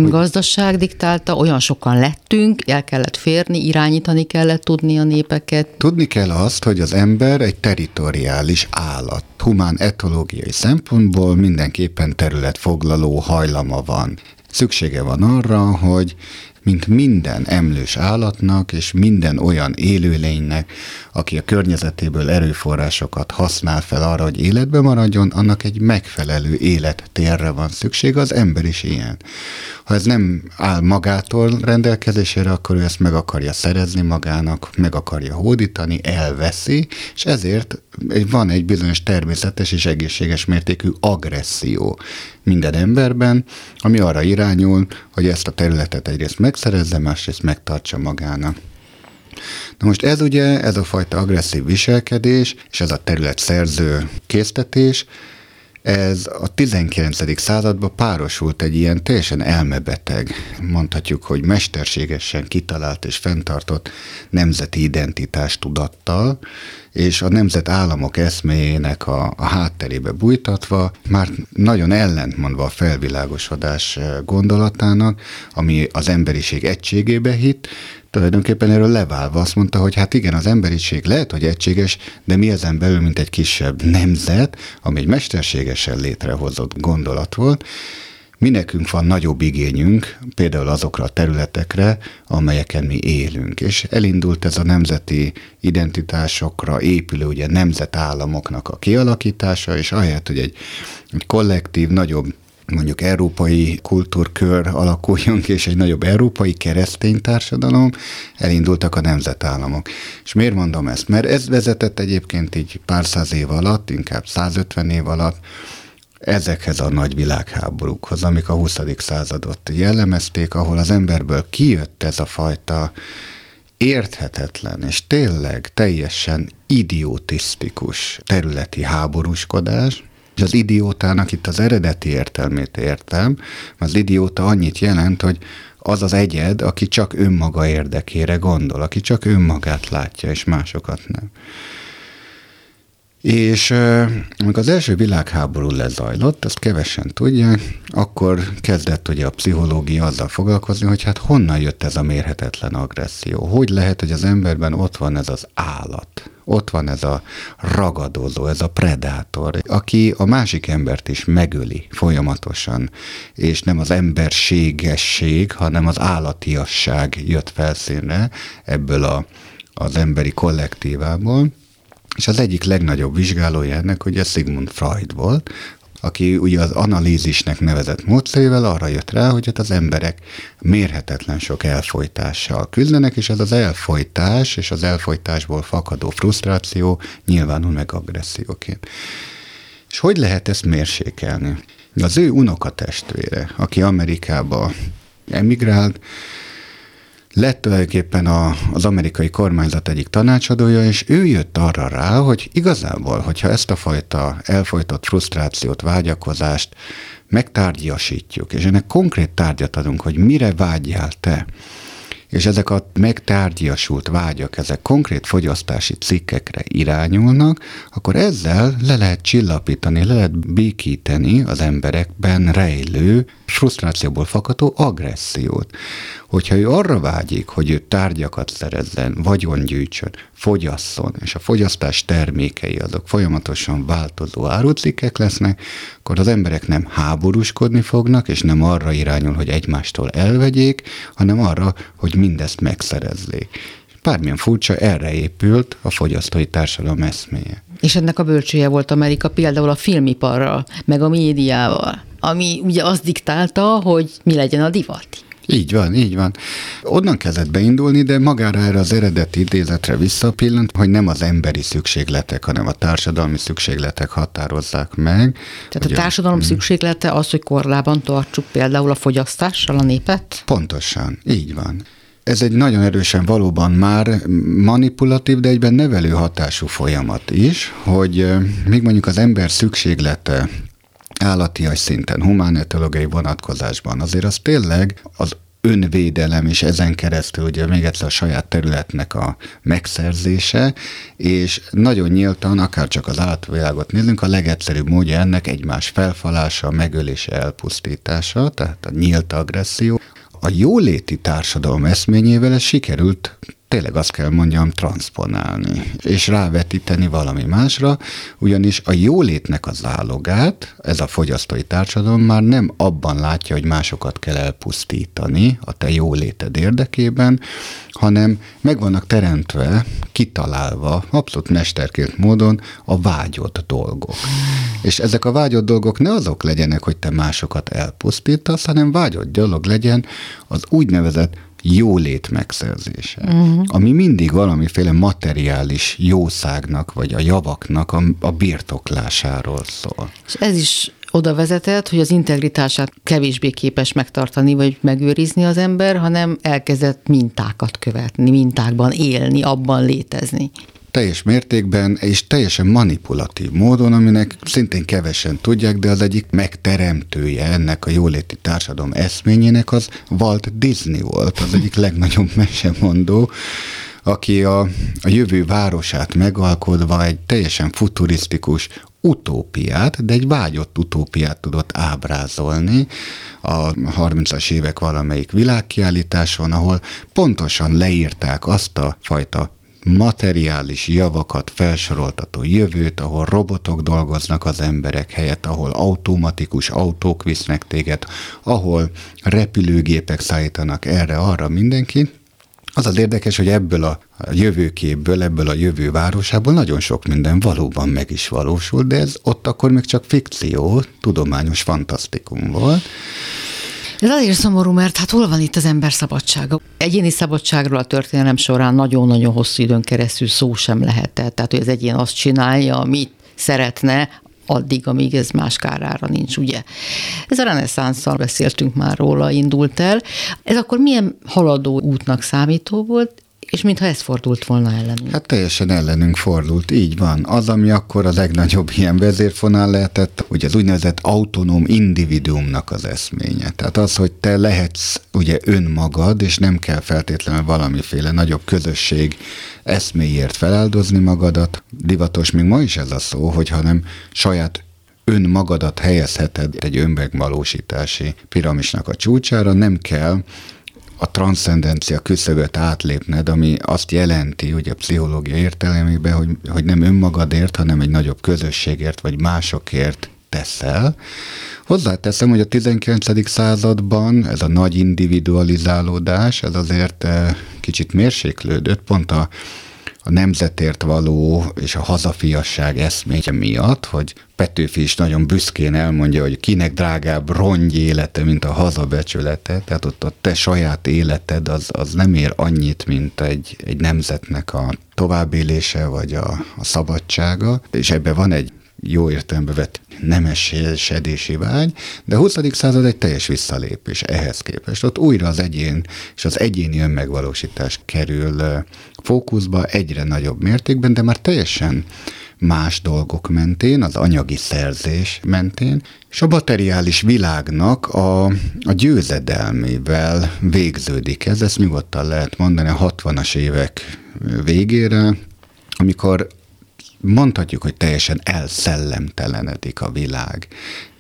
Gazdaság diktálta, olyan sokan lettünk, el kellett férni, irányítani kellett tudni a népeket. Tudni kell azt, hogy az ember egy teritoriális állat. Humán etológiai szempontból mindenképpen területfoglaló hajlama van. Szüksége van arra, hogy mint minden emlős állatnak és minden olyan élőlénynek, aki a környezetéből erőforrásokat használ fel arra, hogy életbe maradjon, annak egy megfelelő élettérre van szükség, az ember is ilyen. Ha ez nem áll magától rendelkezésére, akkor ő ezt meg akarja szerezni magának, meg akarja hódítani, elveszi, és ezért van egy bizonyos természetes és egészséges mértékű agresszió minden emberben, ami arra irányul, hogy ezt a területet egyrészt megszerezze, másrészt megtartsa magának. Na most ez ugye, ez a fajta agresszív viselkedés, és ez a terület szerző késztetés, ez a 19. században párosult egy ilyen teljesen elmebeteg, mondhatjuk, hogy mesterségesen kitalált és fenntartott nemzeti identitás tudattal, és a nemzetállamok eszméjének a, a hátterébe bújtatva, már nagyon ellentmondva a felvilágosodás gondolatának, ami az emberiség egységébe hit, tulajdonképpen erről leválva azt mondta, hogy hát igen, az emberiség lehet, hogy egységes, de mi ezen belül, mint egy kisebb nemzet, ami egy mesterségesen létrehozott gondolat volt, mi nekünk van nagyobb igényünk, például azokra a területekre, amelyeken mi élünk. És elindult ez a nemzeti identitásokra épülő ugye nemzetállamoknak a kialakítása, és ahelyett, hogy egy, egy kollektív, nagyobb mondjuk európai kultúrkör alakuljon ki, és egy nagyobb európai keresztény társadalom, elindultak a nemzetállamok. És miért mondom ezt? Mert ez vezetett egyébként így pár száz év alatt, inkább 150 év alatt, ezekhez a nagy világháborúkhoz, amik a 20. századot jellemezték, ahol az emberből kijött ez a fajta érthetetlen és tényleg teljesen idiotisztikus területi háborúskodás, és az idiótának itt az eredeti értelmét értem, az idióta annyit jelent, hogy az az egyed, aki csak önmaga érdekére gondol, aki csak önmagát látja, és másokat nem. És amikor az első világháború lezajlott, azt kevesen tudják, akkor kezdett ugye a pszichológia azzal foglalkozni, hogy hát honnan jött ez a mérhetetlen agresszió. Hogy lehet, hogy az emberben ott van ez az állat, ott van ez a ragadozó, ez a predátor, aki a másik embert is megöli folyamatosan, és nem az emberségesség, hanem az állatiasság jött felszínre ebből a, az emberi kollektívából, és az egyik legnagyobb vizsgálója ennek ugye Sigmund Freud volt, aki ugye az analízisnek nevezett módszerével arra jött rá, hogy hát az emberek mérhetetlen sok elfolytással küzdenek, és ez az elfolytás és az elfolytásból fakadó frusztráció nyilvánul meg agresszióként. És hogy lehet ezt mérsékelni? Az ő unokatestvére, aki Amerikába emigrált, lett tulajdonképpen a, az amerikai kormányzat egyik tanácsadója, és ő jött arra rá, hogy igazából, hogyha ezt a fajta elfolytott frusztrációt, vágyakozást megtárgyasítjuk, és ennek konkrét tárgyat adunk, hogy mire vágyjál te, és ezek a megtárgyasult vágyak, ezek konkrét fogyasztási cikkekre irányulnak, akkor ezzel le lehet csillapítani, le lehet békíteni az emberekben rejlő, frusztrációból fakadó agressziót. Hogyha ő arra vágyik, hogy ő tárgyakat szerezzen, vagyon gyűjtsön, fogyasszon, és a fogyasztás termékei azok folyamatosan változó árucikkek lesznek, akkor az emberek nem háborúskodni fognak, és nem arra irányul, hogy egymástól elvegyék, hanem arra, hogy mindezt megszerezzék. Bármilyen furcsa, erre épült a fogyasztói társadalom eszméje. És ennek a bölcsője volt Amerika például a filmiparral, meg a médiával, ami ugye azt diktálta, hogy mi legyen a divat. Így van, így van. Onnan kezdett beindulni, de magára erre az eredeti idézetre visszapillant, hogy nem az emberi szükségletek, hanem a társadalmi szükségletek határozzák meg. Tehát a társadalom a... szükséglete az, hogy korlában tartsuk például a fogyasztással a népet? Pontosan, így van. Ez egy nagyon erősen valóban már manipulatív, de egyben nevelő hatású folyamat is, hogy még mondjuk az ember szükséglete állatias szinten, humánetológiai vonatkozásban, azért az tényleg az önvédelem, és ezen keresztül ugye még egyszer a saját területnek a megszerzése, és nagyon nyíltan, akár csak az átvilágot nézzünk, a legegyszerűbb módja ennek egymás felfalása, megölése, elpusztítása, tehát a nyílt agresszió. A jóléti társadalom eszményével ez sikerült tényleg azt kell mondjam, transponálni, és rávetíteni valami másra, ugyanis a jólétnek a zálogát ez a fogyasztói társadalom már nem abban látja, hogy másokat kell elpusztítani a te jóléted érdekében, hanem meg vannak teremtve, kitalálva, abszolút mesterkélt módon a vágyott dolgok. És ezek a vágyott dolgok ne azok legyenek, hogy te másokat elpusztítasz, hanem vágyott dolog legyen az úgynevezett jólét megszerzése, uh-huh. ami mindig valamiféle materiális jószágnak, vagy a javaknak a, a birtoklásáról szól. És ez is oda vezetett, hogy az integritását kevésbé képes megtartani, vagy megőrizni az ember, hanem elkezdett mintákat követni, mintákban élni, abban létezni teljes mértékben és teljesen manipulatív módon, aminek szintén kevesen tudják, de az egyik megteremtője ennek a jóléti társadalom eszményének az Walt Disney volt, az egyik legnagyobb mesemondó, aki a, a jövő városát megalkodva egy teljesen futurisztikus utópiát, de egy vágyott utópiát tudott ábrázolni a 30-as évek valamelyik világkiállításon, ahol pontosan leírták azt a fajta materiális javakat felsoroltató jövőt, ahol robotok dolgoznak az emberek helyett, ahol automatikus autók visznek téged, ahol repülőgépek szállítanak erre-arra mindenkit, az az érdekes, hogy ebből a jövőképből, ebből a jövő városából nagyon sok minden valóban meg is valósul, de ez ott akkor még csak fikció, tudományos fantasztikum volt. Ez azért szomorú, mert hát hol van itt az ember szabadsága? Egyéni szabadságról a történelem során nagyon-nagyon hosszú időn keresztül szó sem lehetett. Tehát, hogy az egyén azt csinálja, amit szeretne, addig, amíg ez más kárára nincs, ugye. Ez a reneszánszal beszéltünk már róla, indult el. Ez akkor milyen haladó útnak számító volt, és mintha ez fordult volna ellenünk. Hát teljesen ellenünk fordult, így van. Az, ami akkor a legnagyobb ilyen vezérfonál lehetett, ugye az úgynevezett autonóm individuumnak az eszménye. Tehát az, hogy te lehetsz ugye önmagad, és nem kell feltétlenül valamiféle nagyobb közösség eszméért feláldozni magadat. Divatos még ma is ez a szó, hogy hanem saját önmagadat helyezheted egy önmegvalósítási piramisnak a csúcsára, nem kell a transzcendencia küszöböt átlépned, ami azt jelenti, hogy a pszichológia értelemében, hogy, hogy nem önmagadért, hanem egy nagyobb közösségért, vagy másokért teszel. Hozzáteszem, hogy a 19. században ez a nagy individualizálódás, ez azért eh, kicsit mérséklődött, pont a a nemzetért való és a hazafiasság eszméje miatt, hogy Petőfi is nagyon büszkén elmondja, hogy kinek drágább rongy élete, mint a hazabecsülete, tehát ott a te saját életed az, az nem ér annyit, mint egy, egy nemzetnek a továbbélése, vagy a, a szabadsága, és ebben van egy jó értelembe vett nemesedési vágy, de a 20. század egy teljes visszalépés ehhez képest. Ott újra az egyén és az egyéni önmegvalósítás kerül fókuszba egyre nagyobb mértékben, de már teljesen más dolgok mentén, az anyagi szerzés mentén, és a materiális világnak a, a győzedelmével végződik ez, ezt nyugodtan lehet mondani a 60-as évek végére, amikor mondhatjuk, hogy teljesen elszellemtelenedik a világ.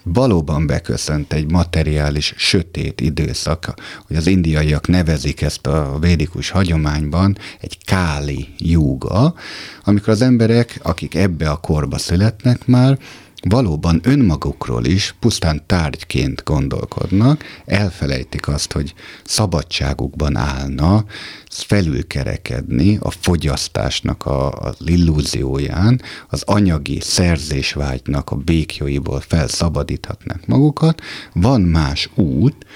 Valóban beköszönt egy materiális, sötét időszak, hogy az indiaiak nevezik ezt a védikus hagyományban egy káli júga, amikor az emberek, akik ebbe a korba születnek már, valóban önmagukról is pusztán tárgyként gondolkodnak, elfelejtik azt, hogy szabadságukban állna felülkerekedni a fogyasztásnak a, az illúzióján, az anyagi szerzésvágynak a békjóiból felszabadíthatnak magukat. Van más út,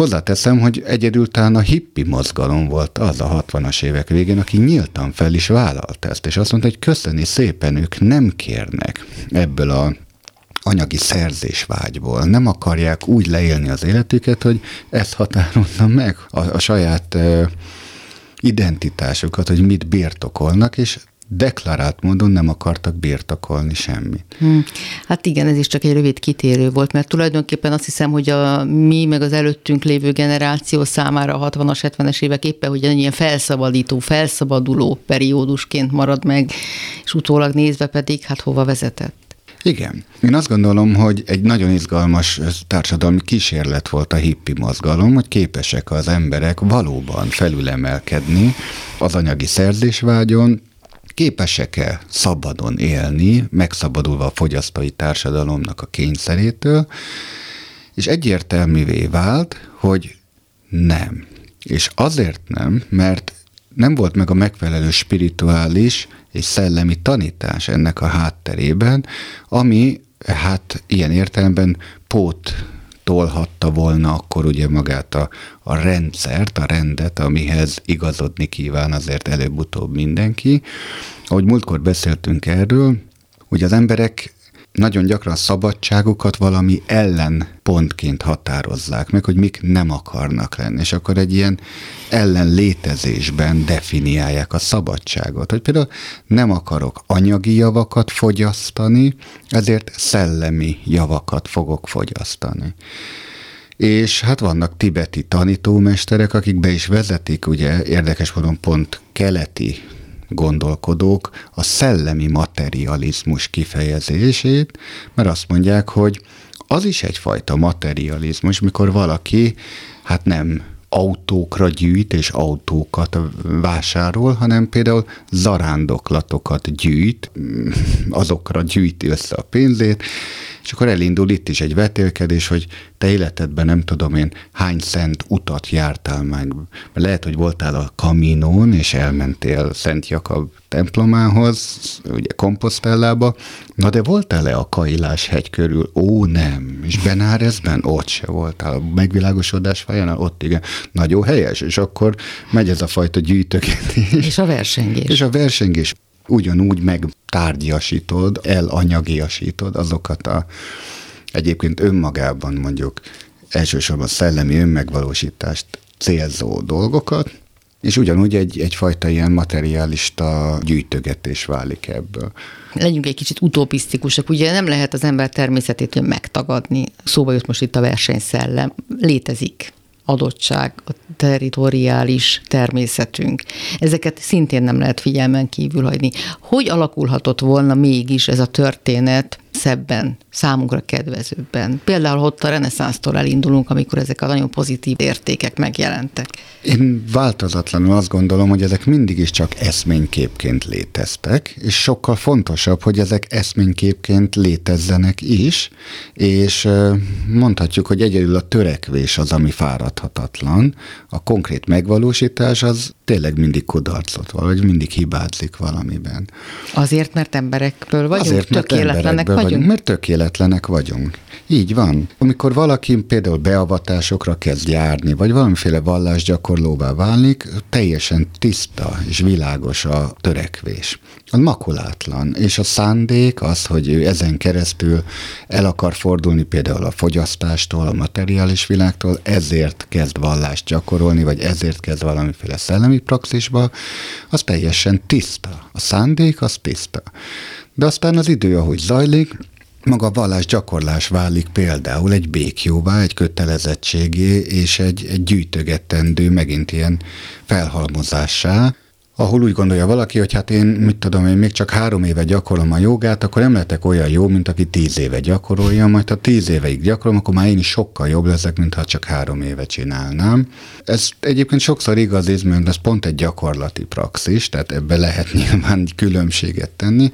Hozzáteszem, hogy egyedül talán a hippi mozgalom volt az a 60-as évek végén, aki nyíltan fel is vállalt ezt, és azt mondta, hogy köszöni szépen, ők nem kérnek ebből a anyagi szerzésvágyból. Nem akarják úgy leélni az életüket, hogy ezt határozza meg a, a saját identitásukat, hogy mit birtokolnak, és deklarált módon nem akartak birtokolni semmit. Hmm. Hát igen, ez is csak egy rövid kitérő volt, mert tulajdonképpen azt hiszem, hogy a mi, meg az előttünk lévő generáció számára a 60-as, 70-es évek éppen, hogy egy ilyen felszabadító, felszabaduló periódusként marad meg, és utólag nézve pedig, hát hova vezetett. Igen. Én azt gondolom, hogy egy nagyon izgalmas társadalmi kísérlet volt a hippi mozgalom, hogy képesek az emberek valóban felülemelkedni az anyagi szerzésvágyon, képesek-e szabadon élni, megszabadulva a fogyasztói társadalomnak a kényszerétől, és egyértelművé vált, hogy nem. És azért nem, mert nem volt meg a megfelelő spirituális és szellemi tanítás ennek a hátterében, ami hát ilyen értelemben pót tolhatta volna akkor ugye magát a, a rendszert, a rendet, amihez igazodni kíván azért előbb-utóbb mindenki. Ahogy múltkor beszéltünk erről, hogy az emberek nagyon gyakran a szabadságukat valami ellenpontként határozzák meg, hogy mik nem akarnak lenni, és akkor egy ilyen ellen létezésben definiálják a szabadságot, hogy például nem akarok anyagi javakat fogyasztani, ezért szellemi javakat fogok fogyasztani. És hát vannak tibeti tanítómesterek, akik be is vezetik, ugye érdekes módon pont keleti gondolkodók a szellemi materializmus kifejezését, mert azt mondják, hogy az is egyfajta materializmus, mikor valaki hát nem autókra gyűjt és autókat vásárol, hanem például zarándoklatokat gyűjt, azokra gyűjti össze a pénzét, és akkor elindul itt is egy vetélkedés, hogy te életedben nem tudom én hány szent utat jártál meg. Lehet, hogy voltál a kaminón, és elmentél Szent Jakab templomához, ugye Komposztellába, na de voltál-e a Kailás hegy körül? Ó, nem. És Benárezben? Ott se voltál. A megvilágosodás fáján? Ott igen. Nagyon helyes. És akkor megy ez a fajta gyűjtögetés. És a versengés. És a versengés ugyanúgy megtárgyasítod, elanyagiasítod azokat a egyébként önmagában mondjuk elsősorban szellemi önmegvalósítást célzó dolgokat, és ugyanúgy egy, egyfajta ilyen materialista gyűjtögetés válik ebből. Legyünk egy kicsit utopisztikusak, ugye nem lehet az ember természetét megtagadni. Szóba jött most itt a versenyszellem. Létezik adottság, a territoriális természetünk. Ezeket szintén nem lehet figyelmen kívül hagyni. Hogy alakulhatott volna mégis ez a történet szebben, számunkra kedvezőbben? Például ott a reneszánsztól elindulunk, amikor ezek a nagyon pozitív értékek megjelentek. Én változatlanul azt gondolom, hogy ezek mindig is csak eszményképként léteztek, és sokkal fontosabb, hogy ezek eszményképként létezzenek is, és mondhatjuk, hogy egyedül a törekvés az, ami fáradhatatlan, a konkrét megvalósítás az tényleg mindig kudarcot vagy mindig hibázik valamiben. Azért, mert emberekből vagyunk, Azért, mert tökéletlenek vagyunk? vagyunk? Mert tökéletlenek vagyunk. Így van. Amikor valaki például beavatásokra kezd járni, vagy valamiféle vallásgyakorlóvá válik, teljesen tiszta és világos a törekvés. Az makulátlan. És a szándék az, hogy ő ezen keresztül el akar fordulni például a fogyasztástól, a materiális világtól, ezért kezd vallást gyakorolni, vagy ezért kezd valamiféle szellemi praxisba, az teljesen tiszta. A szándék az tiszta. De aztán az idő, ahogy zajlik, maga a vallás gyakorlás válik például egy békjóvá, egy kötelezettségé és egy, egy gyűjtögetendő, megint ilyen felhalmozássá, ahol úgy gondolja valaki, hogy hát én, mit tudom, én még csak három éve gyakorolom a jogát, akkor nem lehetek olyan jó, mint aki tíz éve gyakorolja, majd ha tíz éveig gyakorolom, akkor már én is sokkal jobb leszek, mint ha csak három éve csinálnám. Ez egyébként sokszor igaz, mert ez pont egy gyakorlati praxis, tehát ebbe lehet nyilván különbséget tenni.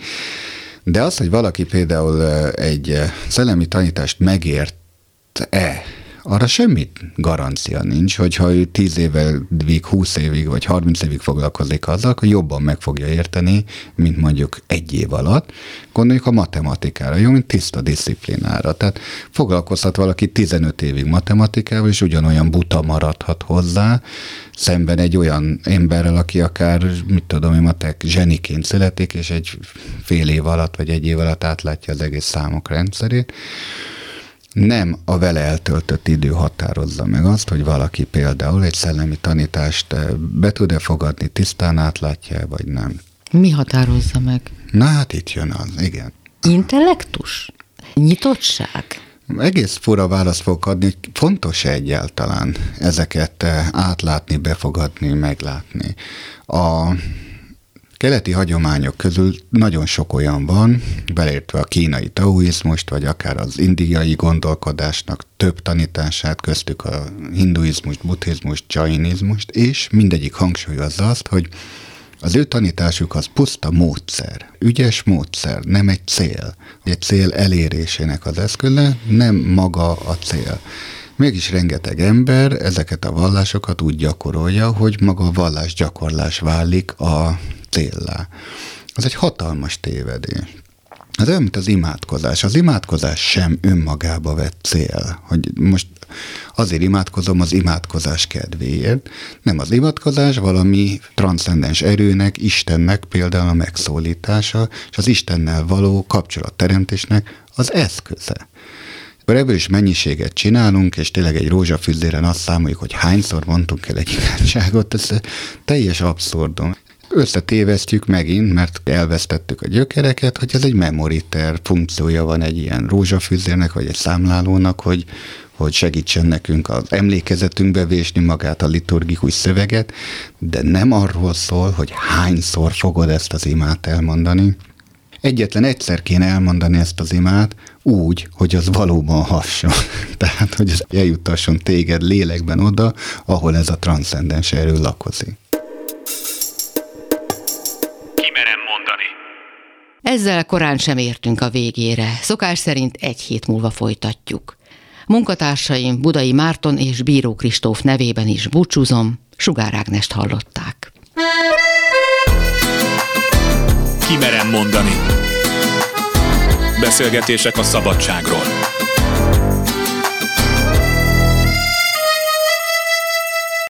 De az, hogy valaki például egy szellemi tanítást megért-e, arra semmit garancia nincs, hogyha ő 10 évig, 20 évig vagy 30 évig foglalkozik azzal, akkor jobban meg fogja érteni, mint mondjuk egy év alatt. Gondoljuk a matematikára, jó, mint tiszta disziplinára. Tehát foglalkozhat valaki 15 évig matematikával, és ugyanolyan buta maradhat hozzá, szemben egy olyan emberrel, aki akár, mit tudom én, matek zseniként születik, és egy fél év alatt, vagy egy év alatt átlátja az egész számok rendszerét nem a vele eltöltött idő határozza meg azt, hogy valaki például egy szellemi tanítást eh, be tud-e fogadni, tisztán átlátja vagy nem. Mi határozza meg? Na hát itt jön az, igen. Intellektus? Nyitottság? Egész fura választ fogok adni, hogy fontos-e egyáltalán ezeket eh, átlátni, befogadni, meglátni. A keleti hagyományok közül nagyon sok olyan van, beleértve a kínai taoizmust, vagy akár az indiai gondolkodásnak több tanítását, köztük a hinduizmust, buddhizmust, jainizmust, és mindegyik hangsúlyozza azt, hogy az ő tanításuk az puszta módszer, ügyes módszer, nem egy cél. Egy cél elérésének az eszköze, nem maga a cél. Mégis rengeteg ember ezeket a vallásokat úgy gyakorolja, hogy maga a vallás gyakorlás válik a céllá. Az egy hatalmas tévedés. Az olyan, mint az imádkozás. Az imádkozás sem önmagába vett cél, hogy most azért imádkozom az imádkozás kedvéért. Nem az imádkozás valami transzcendens erőnek, Istennek például a megszólítása, és az Istennel való kapcsolatteremtésnek az eszköze. Is mennyiséget csinálunk, és tényleg egy rózsafűzéren azt számoljuk, hogy hányszor mondtunk el egy imádságot, ez teljes abszurdum összetévesztjük megint, mert elvesztettük a gyökereket, hogy ez egy memoriter funkciója van egy ilyen rózsafűzérnek, vagy egy számlálónak, hogy, hogy segítsen nekünk az emlékezetünkbe vésni magát a liturgikus szöveget, de nem arról szól, hogy hányszor fogod ezt az imát elmondani. Egyetlen egyszer kéne elmondani ezt az imát, úgy, hogy az valóban hasson. Tehát, hogy ez eljuttasson téged lélekben oda, ahol ez a transzcendens erő lakozik. Ezzel korán sem értünk a végére. Szokás szerint egy hét múlva folytatjuk. Munkatársaim Budai Márton és Bíró Kristóf nevében is búcsúzom, Sugár Ágnest hallották. Kimerem mondani. Beszélgetések a szabadságról.